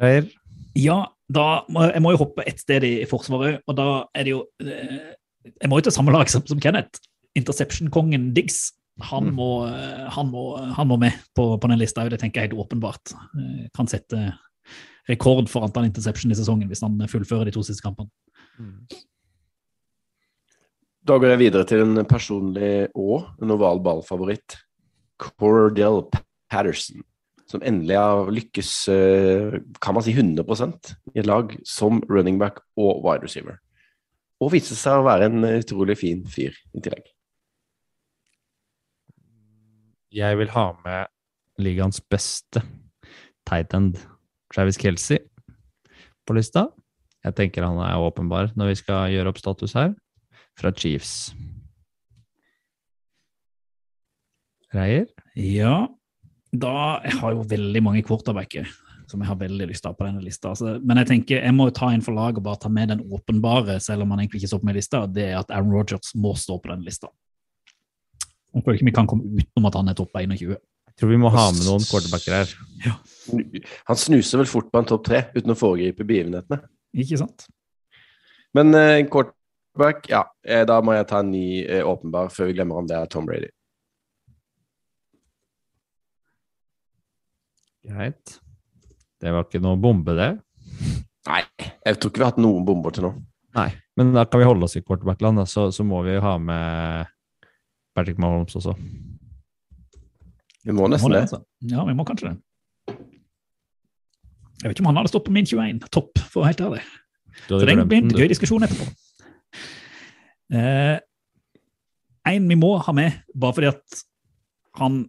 Reier? Ja, da må, jeg må jo hoppe et sted i, Forsvaret, og da er det jo eh, Jeg må jo til samme lag som, som Kenneth. Interception-kongen Diggs. Han Mm. må, eh, han, må, han må med på, på den lista, det tenker jeg helt åpenbart. Eh, Kan sette rekord for antall interception i sesongen hvis han fullfører de to siste kampene. Da går jeg videre til en personlig og en oval ballfavoritt. Cordell Patterson. Som endelig har lykkes, eh, kan man si 100% i et lag som running back og wide receiver. Og viste seg å være en utrolig fin fyr i tillegg. Jeg vil ha med ligaens beste tight end, Travis Kelsey, på lista. Jeg tenker han er åpenbar når vi skal gjøre opp status her, fra Chiefs. Reier? Ja, da Jeg har jo veldig mange quarterbacker som jeg har veldig lyst til å ha på denne lista. Altså, men jeg tenker jeg må jo ta inn for lag og bare ta med den åpenbare, selv om han egentlig ikke står på min lista, og det er at Aaron Rodgers må stå på denne lista. Jeg føler ikke vi kan komme utenom at han er topp 21. Jeg tror vi må ha med noen quarterbacker her. Han snuser vel fort på en topp tre uten å foregripe begivenhetene. Ikke sant? Men eh, en quarterback, ja, eh, da må jeg ta en ny eh, åpenbar før vi glemmer om det er Tom Brady. Greit. Det var ikke noe bombe, det. Nei, jeg tror ikke vi har hatt noen bomber til nå. Nei, men da kan vi holde oss i quarterback-land, da, så, så må vi ha med Patrick Mahomes også. Vi må Må nesten det, det. altså. Ja, vi må kanskje det. Jeg vet ikke om han hadde stått på min 21 topp, for å være helt ærlig. Så det blir en gøy diskusjon etterpå. Eh, en vi må ha med, bare fordi at han,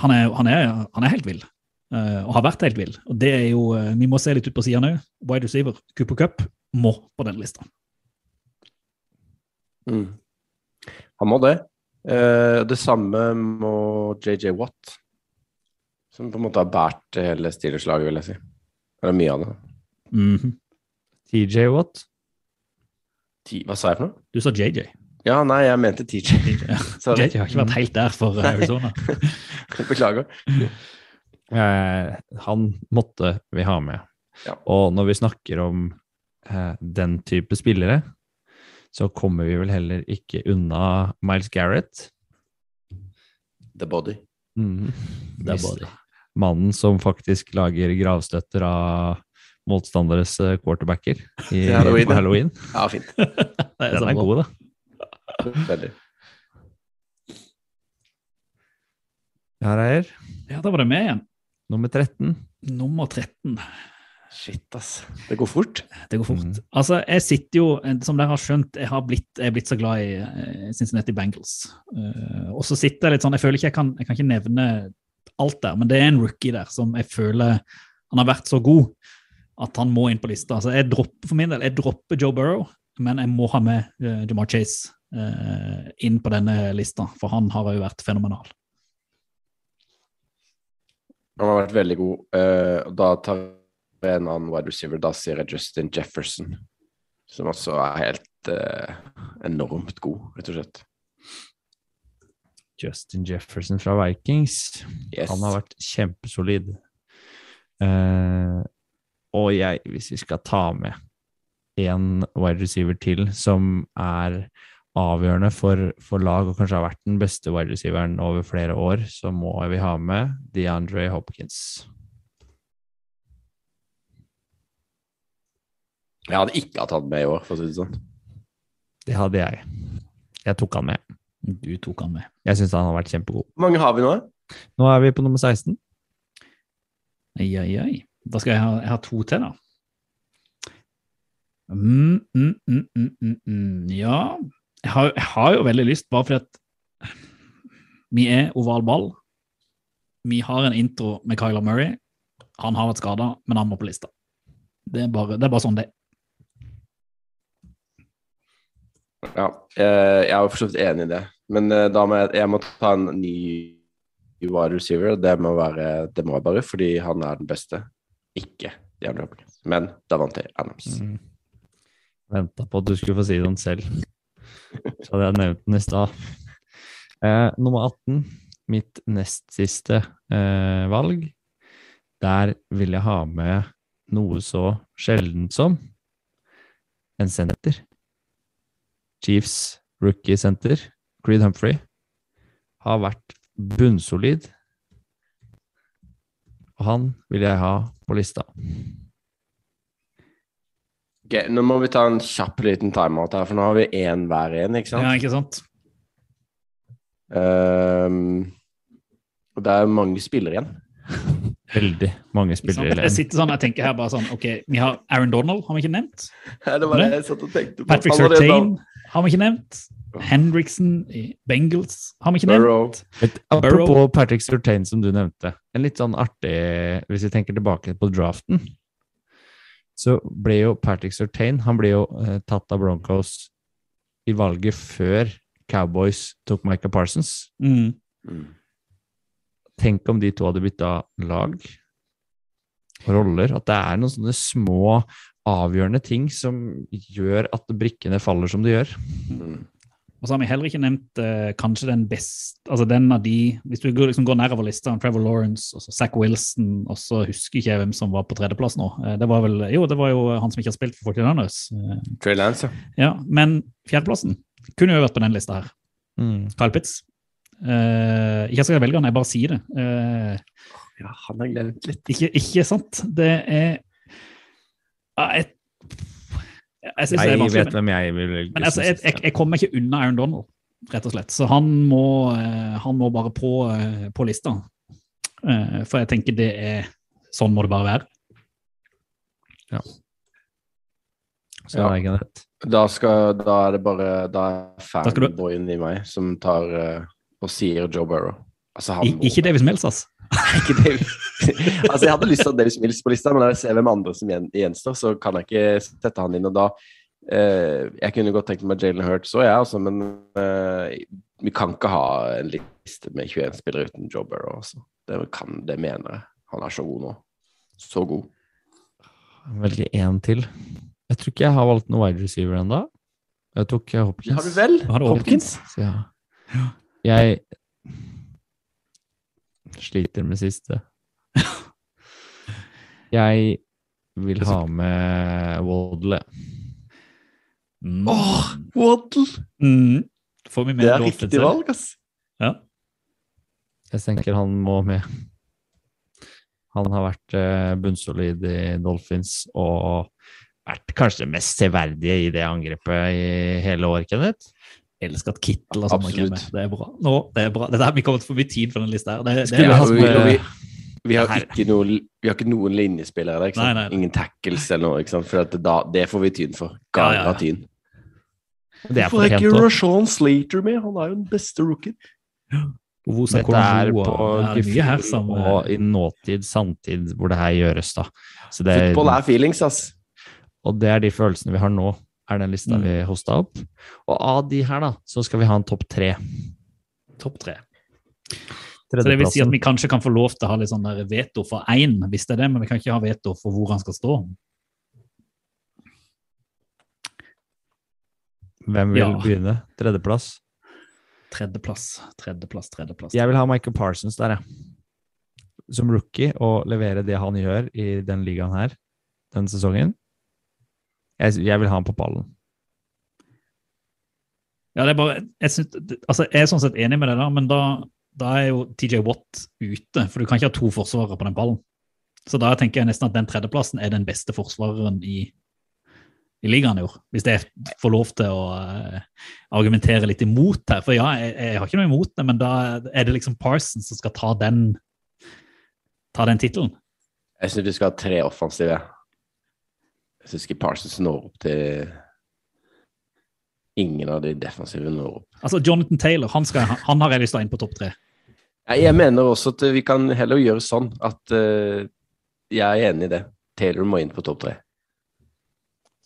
han, er, han, er, han er helt vill. Eh, og har vært helt vill. Og det er jo, eh, Vi må se litt ut på siden òg. Wide receiver, Cooper Cup, må på den lista. Mm. Han må det. Eh, det samme må JJ Watt, som på en måte har båret hele Steelers-laget, vil jeg si. Eller mye av det. Mhm. TJ Watt? T hva sa jeg for noe? Du sa JJ. Ja, nei, jeg mente TJ. Ja. JJ har ikke vært helt der for Arizona. <laughs> Beklager. Eh, han måtte vi ha med. Ja. Og når vi snakker om eh, den type spillere, så kommer vi vel heller ikke unna Miles Garrett. The Body. Mm. The body. Mannen som faktisk lager gravstøtter av motstanderes eh, quarterbacker i, <laughs> Halloween, ja. Halloween. <laughs> Ja, fint. <laughs> Den er god, da. Veldig. Ja, Reier. Ja, da var det med igjen. Nummer 13. Nummer 13. Shit, ass. Det går fort. Det går fort. Mm. Altså, jeg sitter jo, eh, som dere har skjønt, jeg har blitt, jeg er blitt så glad i eh, Cincinnati Bengals. Uh, og så sitter jeg litt sånn, jeg føler ikke jeg kan, jeg kan ikke nevne alt der, men det er en rookie der som jeg føler han har vært så god at han må inn på lista. Altså, jeg dropper for min del, jeg dropper Joe Burrow, men jeg må ha med uh, Jamar Chase uh, inn på denne lista, for han har jo vært fenomenal. Han har vært veldig god. Uh, da tar jeg en annen wide receiver. Da sier jeg Justin Jefferson, som også er helt uh, enormt god, rett og slett. Justin Jefferson fra Vikings. Yes. Han har vært kjempesolid. Uh, og jeg, hvis vi skal ta med en wide receiver til som er avgjørende for, for lag, og kanskje har vært den beste wide receiveren over flere år, så må vi ha med DeAndre Hopkins. Jeg hadde ikke hatt han med i år, for å si det sånn. Det hadde jeg. Jeg tok han med. Du tok han med. Jeg syns han har vært kjempegod. Hvor mange har vi nå? Nå er vi på nummer 16. Ai, ai, ai. Da skal jeg ha, jeg ha to til, da. Mm, mm, mm, mm, mm, mm. Ja, jeg har, jeg har jo veldig lyst, bare fordi at vi er oval ball. Vi har en intro med Kyler Murray. Han har vært skada, men han må på lista. Det er bare, det er bare sånn det er. Ja, eh, jeg er jo for så vidt enig i det. Men eh, da må jeg, jeg må ta en ny wide receiver. Det må være det må jeg bare fordi han er den beste. Ikke DeAndre Hopkins, men Davante Adams. Mm. Venta på at du skulle få si noe selv. Så hadde jeg nevnt den i stad. Eh, nummer 18, mitt nest siste eh, valg. Der vil jeg ha med noe så sjeldent som en senter. Chiefs rookie center, Creed Humphrey, har vært bunnsolid. Og han vil jeg ha på lista. Ok, Nå må vi ta en kjapp liten timeout her, for nå har vi én hver igjen, ikke sant? Ja, ikke sant? Um, og det er mange spillere igjen. Veldig mange spillere igjen. Jeg sitter sånn, jeg tenker her bare sånn, ok, vi har Aaron Donald, har vi ikke nevnt? Det var det jeg satt og tenkte på. Patrick Sertain Surtain har vi ikke nevnt. Hendrickson i Bengals har vi ikke nevnt. Burrow. Et- Apropos Patrick Surtain, som du nevnte. En litt sånn artig Hvis vi tenker tilbake på draften, så ble jo Patrick Surtain Han ble jo eh, tatt av Broncos i valget før Cowboys tok Michael Parsons. Mm. Mm. Tenk om de to hadde bytta lag og roller. At det er noen sånne små avgjørende ting som gjør at brikkene faller som de gjør. Mm. Og så har vi heller ikke nevnt eh, kanskje den beste Altså den av de Hvis du går, liksom går nedover lista, Trevor Lawrence, og så Zack Wilson, og så husker ikke jeg hvem som var på tredjeplass nå. Eh, det var vel Jo, det var jo han som ikke har spilt for 49ers. Eh, Trey Lance, ja. men fjerdeplassen kunne jo vært på den lista her. Mm. Kyle Pitts. Eh, ikke at jeg skal velge han, jeg bare sier det. Eh, Ja, han har glemt litt. Ikke, ikke sant? Det er Ja, jeg, jeg synes det er Jeg vet hvem jeg vil velge. Men altså, jeg, jeg, jeg kommer ikke unna Aaron Donald, rett og slett. Så han må, eh, han må bare på, eh, på lista. Eh, For jeg tenker det er Sånn må det bare være. Så er det ikke rett. Da, skal, da er det bare Da er fanboyen du- i meg som tar og sier Joe Burrow. Altså, han I, <laughs> ikke Davis Mills, altså. ikke Davis. <laughs> altså, jeg hadde lyst til å ha Davis Mills på lista, men når jeg ser hvem andre som gjenstår, så kan jeg ikke sette han inn. Og da eh, Jeg kunne godt tenkt meg Jalen Hurts òg, jeg, altså, men eh, vi kan ikke ha en liste med 21 spillere uten Joe Burrow. Altså. Det, kan, det mener jeg. Han er så god nå. Så god. Velge én til. Jeg tror ikke jeg har valgt noen wide receiver ennå. Jeg tok eh, Hopkins. Har du vel? Har du Hopkins? Hopkins? ja. Jeg sliter med siste. <laughs> Jeg vil ha med Waddle. Mm. Åh, Waddle! Mm. Det er riktig valg, ass. Ja. Jeg tenker han må med. Han har vært eh, bunnsolid i Dolphins og vært kanskje det mest severdige i det angrepet i hele år, Kenneth. elsker at Kittel og sånn Absolutt. kommer. Det er bra. Nå, det er bra. Dette har vi kommet forbi tid for den lista her. Det, det er, og vi, har ikke noen, vi har ikke noen linjespillere der. Ikke sant? Nei, nei, nei. Ingen tackles eller noe. Ikke sant? For da, det får vi tyn for. Ja, ja, ja. tyn. Det er Hvorfor er ikke Roshan Rashawn Slater med? Han er jo den beste rookien. Dette er på det er mye her som eh, og i nåtid, samtid, hvor det her gjøres, da. Så det, Fotball er feelings, ass. og det er de følelsene vi har nå, er den lista Mm. vi hosta opp. Og av de her, da, så skal vi ha en topp tre. topp tre. Så det vil si at vi kanskje kan få lov til å ha litt sånn der veto for én, hvis det er det, men vi kan ikke ha veto for hvor han skal stå. Hvem vil Ja. begynne? Tredjeplass? Tredjeplass, tredjeplass, tredjeplass. Jeg vil ha Michael Parsons der, jeg. Som rookie, og levere det han gjør i den ligaen her denne sesongen. Jeg, jeg vil ha han på ballen. Ja, det er bare, jeg, synes, altså, jeg er sånn sett enig med deg, da, men da, da er jo TJ Watt ute. For du kan ikke ha to forsvarere på den ballen. Så da tenker jeg nesten at den tredjeplassen er den beste forsvareren i, i ligaen i år. Hvis jeg får lov til å uh, argumentere litt imot her. For ja, jeg, jeg har ikke noe imot det, men da er det liksom Parsons som skal ta den ta den tittelen. Jeg syns vi skal ha tre offensive. Jeg syns ikke Parsons når opp til Ingen av de defensive når opp. Altså, Jonathan Taylor han, skal, han har jeg lyst til å ha inn på topp tre. Jeg, mener også at vi kan heller gjøre sånn at uh, Jeg er enig i det. Taylor må inn på topp tre.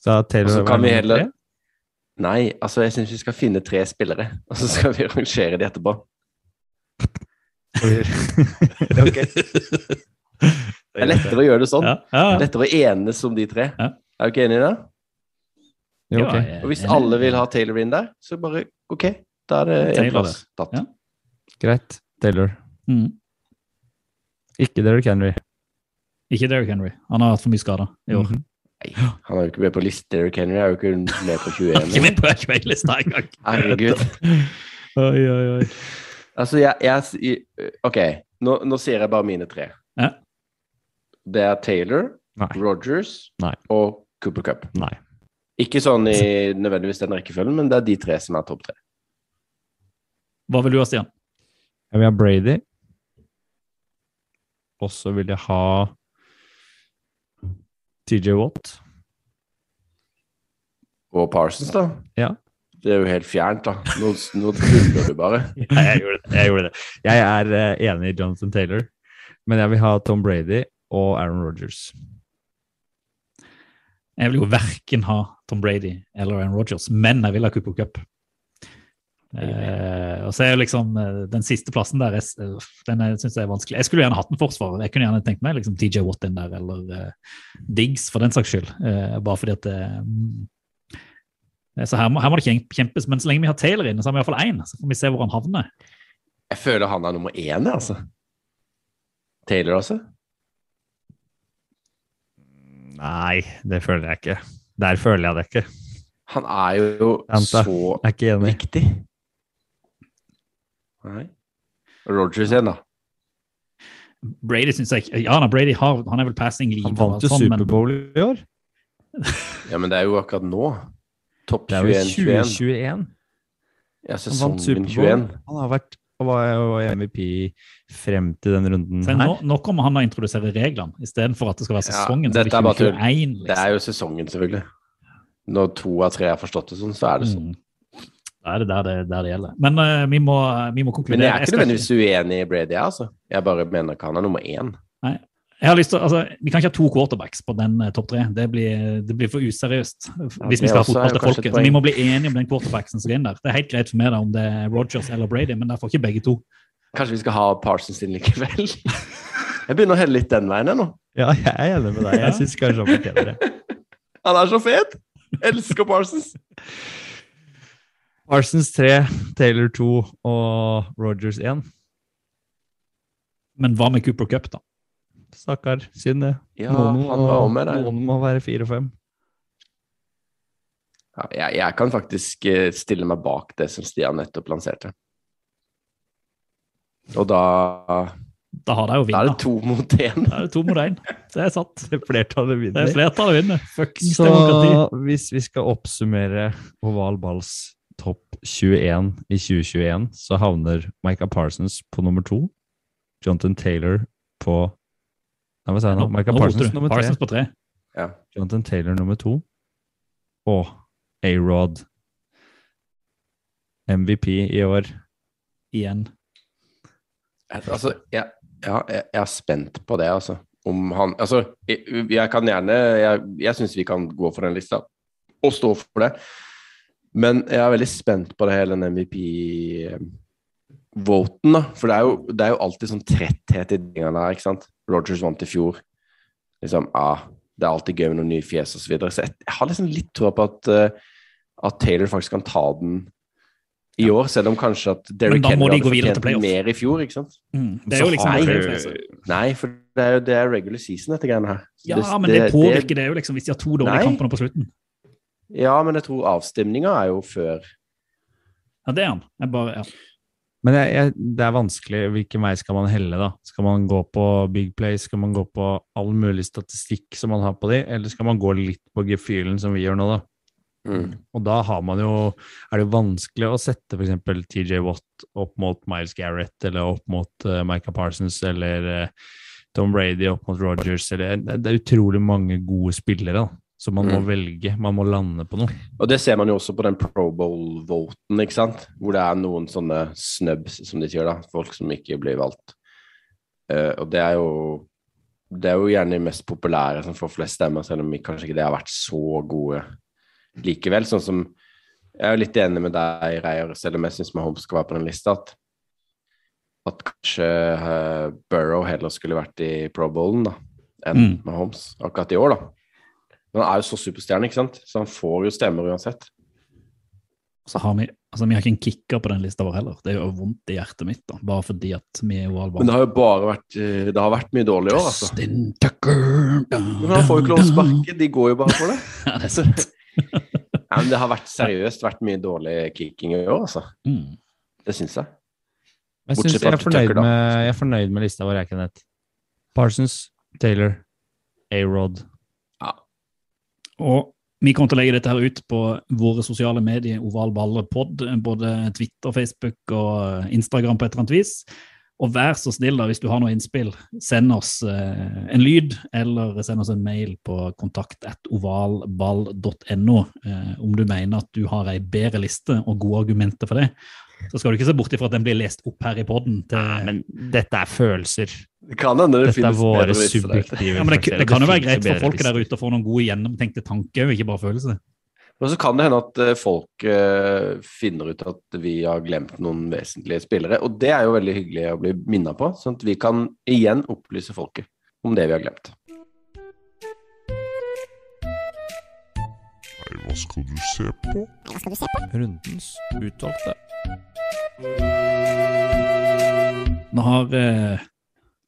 Så Taylor var kan vi heller tre. Nei, altså jeg syns vi skal finne tre spillere, <laughs> og så skal vi rangere de etterpå. <laughs> <laughs> Det er lettere å gjøre det sånn. Ja, ja, ja. Lettere å enes om de tre. Ja. Er du ikke enig i det? Jo, ok. Ja, jeg er Og hvis alle vil ha Taylor inn der, så bare OK, da er det én plass tatt. Ja. Greit. Taylor. Mm. Ikke Derrick Henry. Ikke Derrick Henry. Han har hatt for mye skader i år. Nei, han er jo ikke med på liste. Derrick Henry er jo ikke med på 21. Ikke med på lista engang. <laughs> Herregud. Oi, oi, oi. Altså, jeg, jeg OK, nå, nå sier jeg bare mine tre. Ja. Det er Taylor, Nei. Rogers Nei. og Cooper Cup. Nei. Ikke sånn i nødvendigvis den rekkefølgen, men det er de tre som er topp tre. Hva vil du ha, Stian? Jeg vil ha Brady. Og så vil jeg ha TJ Watt. Og Parsons, da? Ja. Det er jo helt fjernt, da. Nå, nå tuller du bare. <laughs> Nei, jeg gjorde det. Jeg, gjorde det. jeg er eh, enig i Jonathan Taylor, men jeg vil ha Tom Brady og Aaron Rodgers. Jeg vil jo verken ha Tom Brady eller Aaron Rodgers, men jeg vil ha Cooper Cup. Eh, og så er jo liksom eh, den siste plassen der jeg, den den synes jeg er vanskelig. Jeg skulle gjerne hatt en forsvarer. Jeg kunne gjerne tenkt meg liksom DJ Watt inn der, eller eh, Diggs for den saks skyld. Eh, bare fordi at eh, mm, Så her må, her må det kjempes. Men så lenge vi har Taylor inne, så har vi iallfall én. Så får vi se hvor han havner. Jeg føler han er nummer én, altså. Taylor, altså. Nei, det føler jeg ikke. Der føler jeg det ikke. Han er jo Vent så er viktig. Nei. Rogers igjen, da. Brady synes jeg ikke Ja, da, Brady har, han er vel passing lead. Han vant jo sånn, men- Superbowl i år. Ja, men det er jo akkurat nå. Topp Det er jo 21-21. 2021. Ja, Han vant sesongen 21. Han har vært og var jo MVP frem til den runden her. nå, nå kommer han å introdusere reglene, istedenfor at det skal være Ja, sesongen. dette er bare 21, liksom. Det er jo sesongen, selvfølgelig. Når to av tre har forstått det sånn, så er det sånn. Mm. Da er det der det, der det gjelder. Men uh, vi, må, vi må konkludere. Men jeg er ikke nødvendigvis uenig i Brady, altså. Jeg bare mener ikke han er nummer én. Jeg har lyst til, altså, Vi kan ikke ha to quarterbacks på den eh, topp tre. Det blir, det blir for useriøst hvis vi skal ha fotball til folket. Så vi må bli enige om den quarterbacken som skal inn der. Det er helt greit for meg da, om det er Rogers eller Brady, men der får ikke begge to. Kanskje vi skal ha Parsons inn likevel? <laughs> Jeg begynner å helle litt den veien jeg nå. Ja, jeg er enig med deg. Jeg syns kanskje han fortjener det. Han er så fet! Elsker Parsons. Parsons 3, Taylor 2 og Rogers 1. Men hva med Cooper Cup, da? Stakkar. Synd det. Ja, han var med der. noen må være 4 og 5. Ja, jeg, jeg kan faktisk eh, stille meg bak det som Stian nettopp lanserte. Og da, Da har de jo da er det to mot én. Da er det to mot én. Det er satt. <laughs> Flertallet Det vinner. er flertallet vinner. Fuckings Så demokrati. hvis vi skal oppsummere Oval Balls topp 21 i 2021, så havner Micah Parsons på nummer to. Jonathan Taylor på Nei, hva sa jeg nå? Micah Parsons nummer Parsons tre. På tre. Ja. Jonathan Taylor nummer to. Og A-Rod. MVP i år. Igjen. Altså, jeg, ja, jeg, jeg er spent på det, altså. Om han Altså, jeg, jeg kan gjerne Jeg, jeg syns vi kan gå for den lista og stå for det. Men jeg er veldig spent på det hele den MVP-voten, da. For det er, jo, det er jo alltid sånn tretthet i tingene her, ikke sant. Rogers vant i fjor. Liksom, ah, det er alltid gøy med noen nye fjes osv. Så, videre. så jeg, jeg har liksom litt tro på at, uh, at Taylor faktisk kan ta den i år, selv om kanskje at Derrick Henry de hadde fortjent mer i fjor, ikke sant. Mm. Det er Så jo liksom Nei, du- Nei, for det er jo det er regular season, dette greiene her. Ja, Ja, men det påvirker det jo liksom hvis de har to dårlige kamper på slutten. Ja, men jeg tror avstemninga er jo før Ja, det er han. Jeg bare, ja. Men jeg, jeg, det er vanskelig. Hvilken vei skal man helle, da? Skal man gå på big play? Skal man gå på all mulig statistikk som man har på de, eller skal man gå litt på gefühlen, som vi gjør nå, da? mm. Og da har man jo Er det jo vanskelig å sette f.eks. TJ Watt opp mot Miles Garrett, eller opp mot uh, Micah Parsons, eller uh, Tom Brady opp mot Rogers, eller Det det er utrolig mange gode spillere, da. Så man må Mm. velge. Man må lande på noe. Og det ser man jo også på den Pro Bowl-voten, ikke sant? Hvor det er noen sånne snubs, som de sier, da. Folk som ikke blir valgt. Uh, og det er jo Det er jo gjerne de mest populære som får flest stemmer, selv om kanskje ikke det har vært så gode likevel. Sånn som Jeg er jo litt enig med deg, Reier, selv om jeg syns Mahomes skal være på den lista, at, at kanskje uh, Burrow heller skulle vært i Pro Bowlen da, enn Mm. Mahomes akkurat i år, da. Men han er jo så superstjerne, ikke sant? Så han får jo stemmer uansett. Så har vi, altså vi har ikke en kicker på den lista vår heller. Det er jo vondt i hjertet mitt, da, bare fordi at vi er jo Men det har jo bare vært eh, Det har vært mye dårlig i år, altså. Justin Tucker da, Men han får jo ikke lov å sparke, de går jo bare for det. <laughs> Ja, det er sant. Ja, men det har vært seriøst vært mye dårlig kicking i år, altså. Mm. Det syns jeg. Jeg, synes jeg, er tøkker, fornøyd med, jeg er fornøyd med lista vår, jeg, Kenneth. Parsons, Taylor, A-Rod. Og vi kommer til å legge dette her ut på våre sosiale medier, Oval Balle Pod, både Twitter, Facebook og Instagram på et eller annet vis. Og vær så snill, da, hvis du har noe innspill, send oss eh, en lyd, eller send oss en mail på kontakt.ovalball.no eh, om du mener at du har ei bedre liste og gode argumenter for det. Så skal du ikke se bort ifra at den blir lest opp her i poden. Til... Men dette er følelser. Det kan hende det Dette finnes våre subjektive Ja, men det, det kan jo være greit for folk folket der ute å få noen gode gjennomtenkte tanker, og ikke bare følelser. Men så kan det hende at eh, folk eh, finner ut at vi har glemt noen vesentlige spillere. Og det er jo veldig hyggelig å bli minna på, sånn at vi kan igjen opplyse folket om det vi har glemt. Nei, hva skal du se på? Rundens utvalgte. Nå har eh,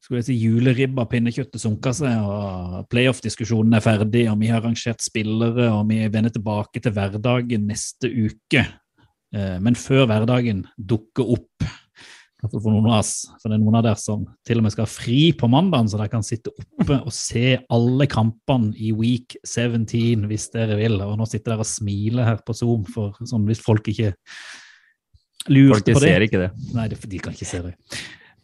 skal vi si, juleribba pinnekjøttet sunket seg, og playoff-diskusjonen er ferdig, og vi har rangert spillere, og vi vender tilbake til hverdagen neste uke. Eh, men før hverdagen dukker opp for noen av oss. For det er noen av dere som til og med skal ha fri på mandagen, så dere kan sitte oppe og se alle kampene i week 17 hvis dere vil. Og nå sitter dere og smiler her på Zoom, for sånn hvis folk ikke lurte Folk på det. ser ikke det. Nei, de kan ikke se det.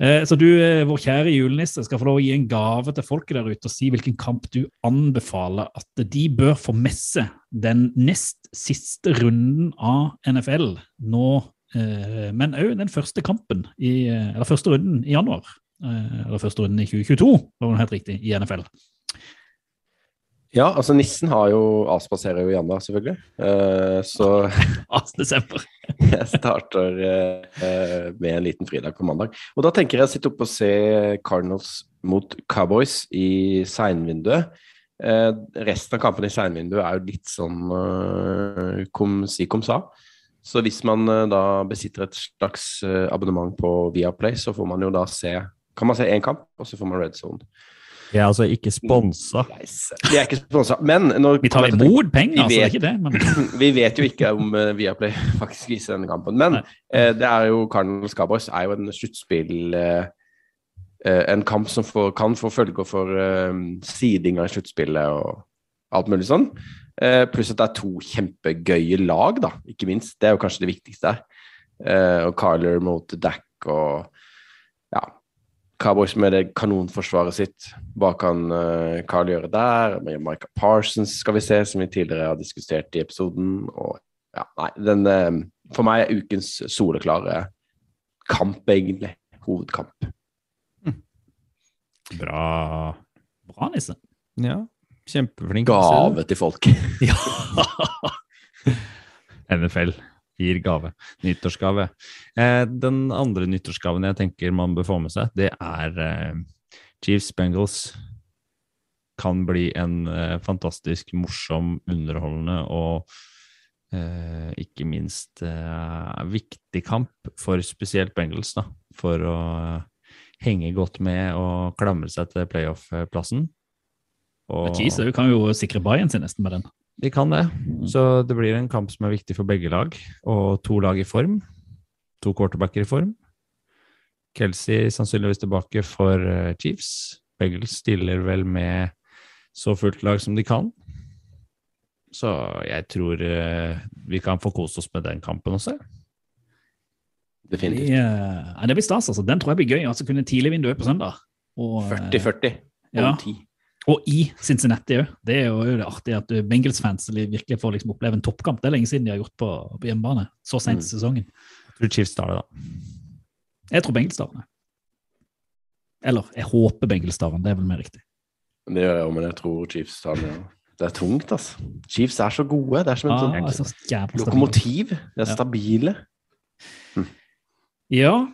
Eh, Så du, eh, vår kjære julenisse, skal få lov å gi en gave til folket der ute og si hvilken kamp du anbefaler at de bør få messe den nest siste runden av NFL nå, eh, men òg den første kampen, i, eller første runden i januar. Eller første runden i 2022, var det helt riktig, i NFL. Ja, altså nissen har jo avspaserer jo i januar, selvfølgelig. Uh, så <laughs> desember. <laughs> jeg starter eh, med en liten fridag på mandag. Og da tenker jeg å sitte oppe og se Cardinals mot Cowboys i seinvinduet. Eh, resten av kampene i seinvinduet er jo litt sånn eh, kom si kom sa. Så hvis man da besitter et slags abonnement på Viaplay, så får man jo da se Kan man se én kamp, og så får man red zone. Jeg er altså ikke sponsa. Nice. Vi er ikke sponsa, men når Vi tar imot penger, altså, det er ikke det. Men <clears throat> vi vet jo ikke om uh, Viaplay <laughs> faktisk viser denne kampen. Men eh, det er jo Cardinals Cowboys er jo en sluttspill uh, En kamp som får, kan få følger for eh, siding av sluttspillet og alt mulig sånn. Pluss at det er to kjempegøye lag, da, ikke minst. Det er jo kanskje det viktigste her. Og Carler mot Dack og ja. Cowboys med det kanonforsvaret sitt. Hva kan uh, Carl gjøre der? Med Micah Parsons skal vi se, som vi tidligere har diskutert i episoden. Og ja, nei, den uh, For meg er ukens soleklare kamp, egentlig. Hovedkamp. Bra. bra, Nisse. Ja, kjempeflink. Gave til folk. <laughs> Ja. <laughs> NFL gir gave. Nyttårsgave. Eh, den andre nyttårsgaven jeg tenker man bør få med seg, det er eh, Chiefs Bengals. Kan bli en eh, fantastisk morsom, underholdende og ikke minst viktig kamp for spesielt Bengals, da. For å henge godt med og klamre seg til playoff-plassen. Og- Chiefs kan jo sikre Bayern sin nesten med den. De kan det. Så det blir en kamp som er viktig for begge lag, og to lag i form. To quarterbacker i form. Kelsey sannsynligvis tilbake for eh, Chiefs. Begge stiller vel med så fullt lag som de kan. Så jeg tror eh, vi kan få kose oss med den kampen også. Det, Definitivt. ja, det blir stas, altså. Den tror jeg blir gøy. altså Kunne tidligvindu på søndag. Og, eh, 40-40 Ja. om 10. Og i Cincinnati òg. Det er jo det artige at Bengals-fans virkelig får liksom oppleve en toppkamp. Det er lenge siden de har gjort på, på hjemmebane. Så sent i Mm. sesongen. Jeg tror Chiefs tar det, da. Jeg tror Bengals tar det. Eller jeg håper Bengals tar den, det er vel mer riktig. Det gjør jeg òg, men jeg tror Chiefs tar den. ja. Det er tungt, altså. Chiefs er så gode. Det er som en Ja, sånn lokomotiv. De er Ja. stabile. Ja,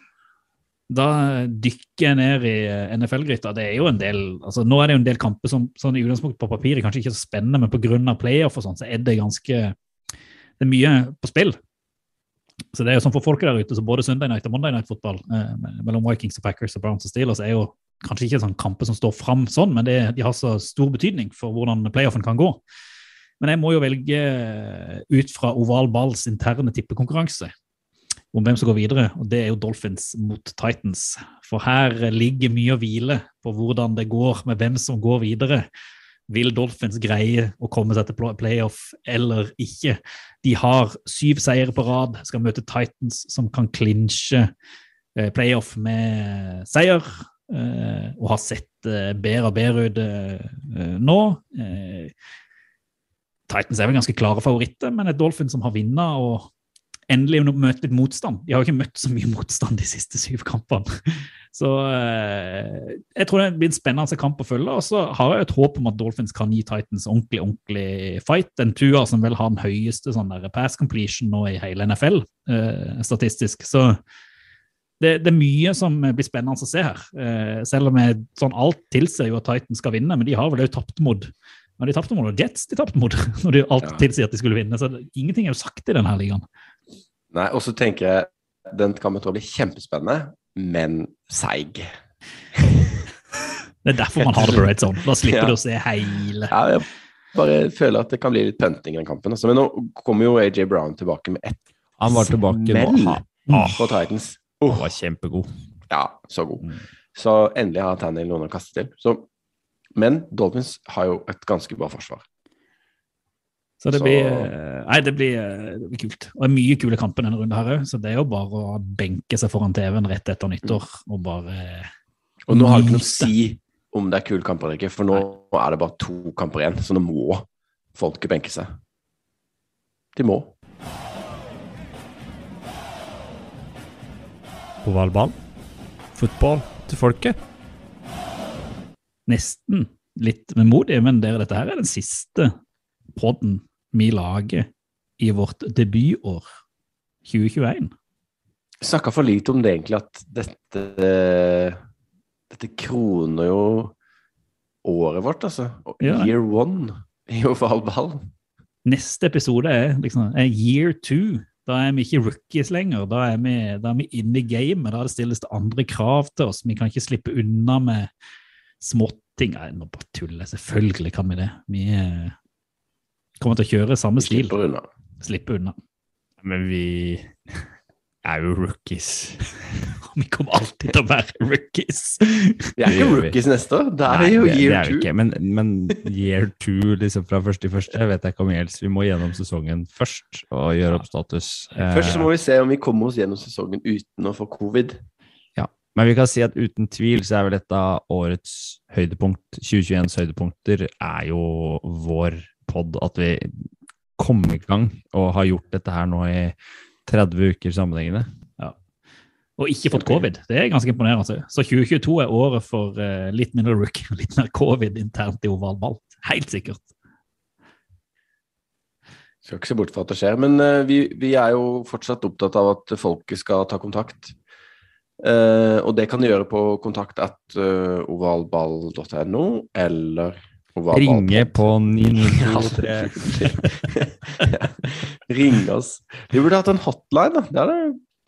da dykker jeg ned i eh, NFL-gryta. Det er jo en del altså Nå er det jo en del kamper som sånn i utgangspunktet på papiret kanskje ikke er så spennende, men pga. playoff og sånn, så er det ganske Det er mye på spill. Så det er jo sånn for folket der ute, så både Sunday Night og Monday Night fotball eh, mellom Vikings og Packers og Browns og Steelers er jo kanskje ikke sånn kamper som står fram sånn, men det, de har så stor betydning for hvordan playoffen kan gå. Men jeg må jo velge ut fra Oval Balls interne tippekonkurranse om hvem som går videre, og det er jo Dolphins mot Titans. For her ligger mye å hvile på hvordan det går med hvem som går videre. Vil Dolphins greie å komme seg til playoff eller ikke? De har syv seire på rad, skal møte Titans, som kan klinsje eh, playoff med seier, eh, og har sett eh, bedre og bedre ut nå. Titans er vel ganske klare favoritter, men et Dolphins som har vunnet og endelig møte litt motstand. De har jo ikke møtt så mye motstand de siste syv kampene. <laughs> Så eh, jeg tror det blir en spennende kamp å følge. Og så har jeg et håp om at Dolphins kan gi Titans ordentlig ordentlig fight. En Tua som vel har den høyeste sånn der pass completion nå i hele NFL, eh, statistisk. Så det, det er mye som blir spennende å se her. Eh, selv om jeg, sånn alt tilsier jo at Titans skal vinne, men de har vel òg tapt mot når de tapte mot Jets, de tapte mot <laughs> når de alt Ja. tilsier at de skulle vinne. Så det, ingenting er jo sagt i denne ligaen. Nei, og så tenker jeg den kan tror jeg blir kjempespennende, men seig. Det er derfor man har det på red zone. Da slipper Ja. du å se hele. Ja, jeg bare føler at det kan bli litt punting i den kampen. Altså. Men nå kommer jo AJ Brown tilbake med ett Han var tilbake nå. smell Ha- på Titans. Han var kjempegod. Ja, så god. Mm. Så endelig har Tannehill noen å kaste til. Så, men Dolphins har jo et ganske bra forsvar. Så det Så- blir, eh, nei, det blir, eh, det blir kult. Og det er mye kule kamper denne runden her òg, så det er jo bare å benke seg foran TV-en rett etter nyttår og bare Og nå har det ikke noe å si om det er kule kamper eller ikke, for nå er det bare to kamper igjen, så nå må folket benke seg. De må. På valgball. Fotball til folket. nesten litt vemodig, men dere, dette her er den siste podden vi lager i vårt debutår 2021. Snakka for lite om det egentlig, at dette Dette kroner jo året vårt, altså. Ja. Year one i ovalball. Neste episode er liksom er year two. Da er vi ikke rookies lenger. Da er vi, da er vi inne i gamet. Da det stilles det andre krav til oss. Vi kan ikke slippe unna med småting. Nei, nå bare tuller jeg. Selvfølgelig kan vi det. Vi eh, kommer til å kjøre samme stil. Slipper unna. Slippe unna. Men vi er jo rookies. <laughs> Vi kommer alltid til å være rookies. Vi er Det ikke rookies neste år. Det er Nei, jo det- det year er two. ikke, Men, men year two liksom fra første til første vet jeg ikke om gjelder. Vi må gjennom sesongen først og gjøre opp status. Først så må vi se om vi kommer oss gjennom sesongen uten å få covid. Men vi kan si at uten tvil så er vel dette årets høydepunkt, 2021s høydepunkter, er jo vår pod. At vi kom i gang og har gjort dette her nå i 30 uker sammenhengende. Og ikke fått covid. Det er ganske imponerende. Så 2022 er året for eh, litt mindre rookie og <laughs> litt mer covid internt i ovalball. Helt sikkert. Skal ikke se bort fra at det skjer, men eh, vi, vi er jo fortsatt opptatt av at folket skal ta kontakt. Eh, og det kan de gjøre på kontakt at ovalball.no eller Ringe på 9923. <laughs> Ja. Ring oss. Vi burde hatt en hotline, da. Det hadde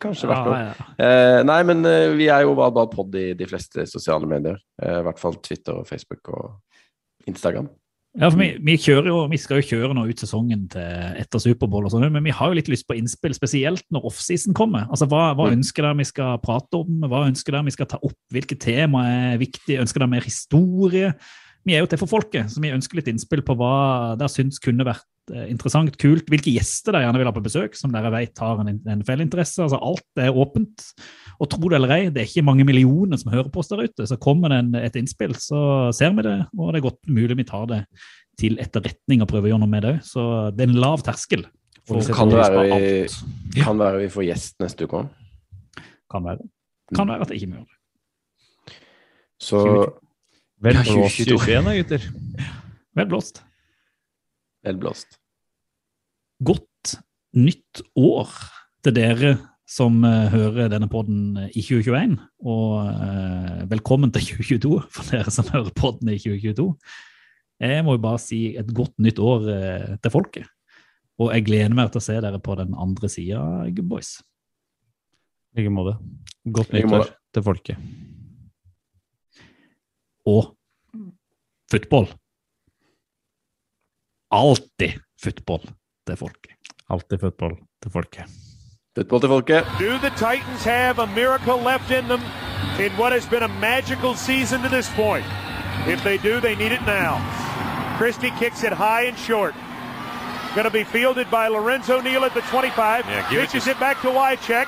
kanskje vært noe. Ja, ja. Eh, nei, men eh, vi er jo ovalballpod i de fleste sosiale medier. Eh, I hvert fall Twitter og Facebook og Instagram. Ja, for vi, vi, kjører jo, vi skal jo kjøre nå ut sesongen til etter Superbowl, og sånn, men vi har jo litt lyst på innspill, spesielt når offseason kommer. Altså, Hva, hva Mm. ønsker dere vi skal prate om? Hva ønsker dere vi skal ta opp? Hvilke tema er viktige? Ønsker dere mer historie? Vi er jo til for folket, så vi ønsker litt innspill på hva dere syns kunne vært eh, interessant, kult. Hvilke gjester dere gjerne vil ha på besøk, som dere vet har en NFL-interesse. Altså, alt er åpent. Og tro det eller ei, det er ikke mange millioner som hører på oss der ute. Så kommer det en, et innspill, så ser vi det, og det er godt mulig vi tar det til etterretning og prøver å gjøre noe med det òg. Så det er en lav terskel. for det Kan det være vi, kan være vi får gjest neste uke òg. Kan være. Kan være at det ikke gjør det. Så Vel Ja, blåst 2022. 2021 da, gutter. Vel blåst. vel blåst. Godt nytt år til dere som uh, hører denne podden i 2021. Og uh, velkommen til 2022 for <laughs> dere som hører podden i 2022. Jeg må jo bare si et godt nytt år uh, til folket. Og jeg gleder meg til å se dere på den andre sida, good boys. I like måte. Godt nytt like til folket. Og mm. football. Alltid football til folket. Alltid fotball til folket. Football til folket. Do the Titans have a miracle left in them in what has been a magical season to this point? If they do, they need it now. Christie kicks it high and short. Going to be fielded by Lorenzo Neal at the 25. Yeah, give it Pitches to- it, back to Wycheck.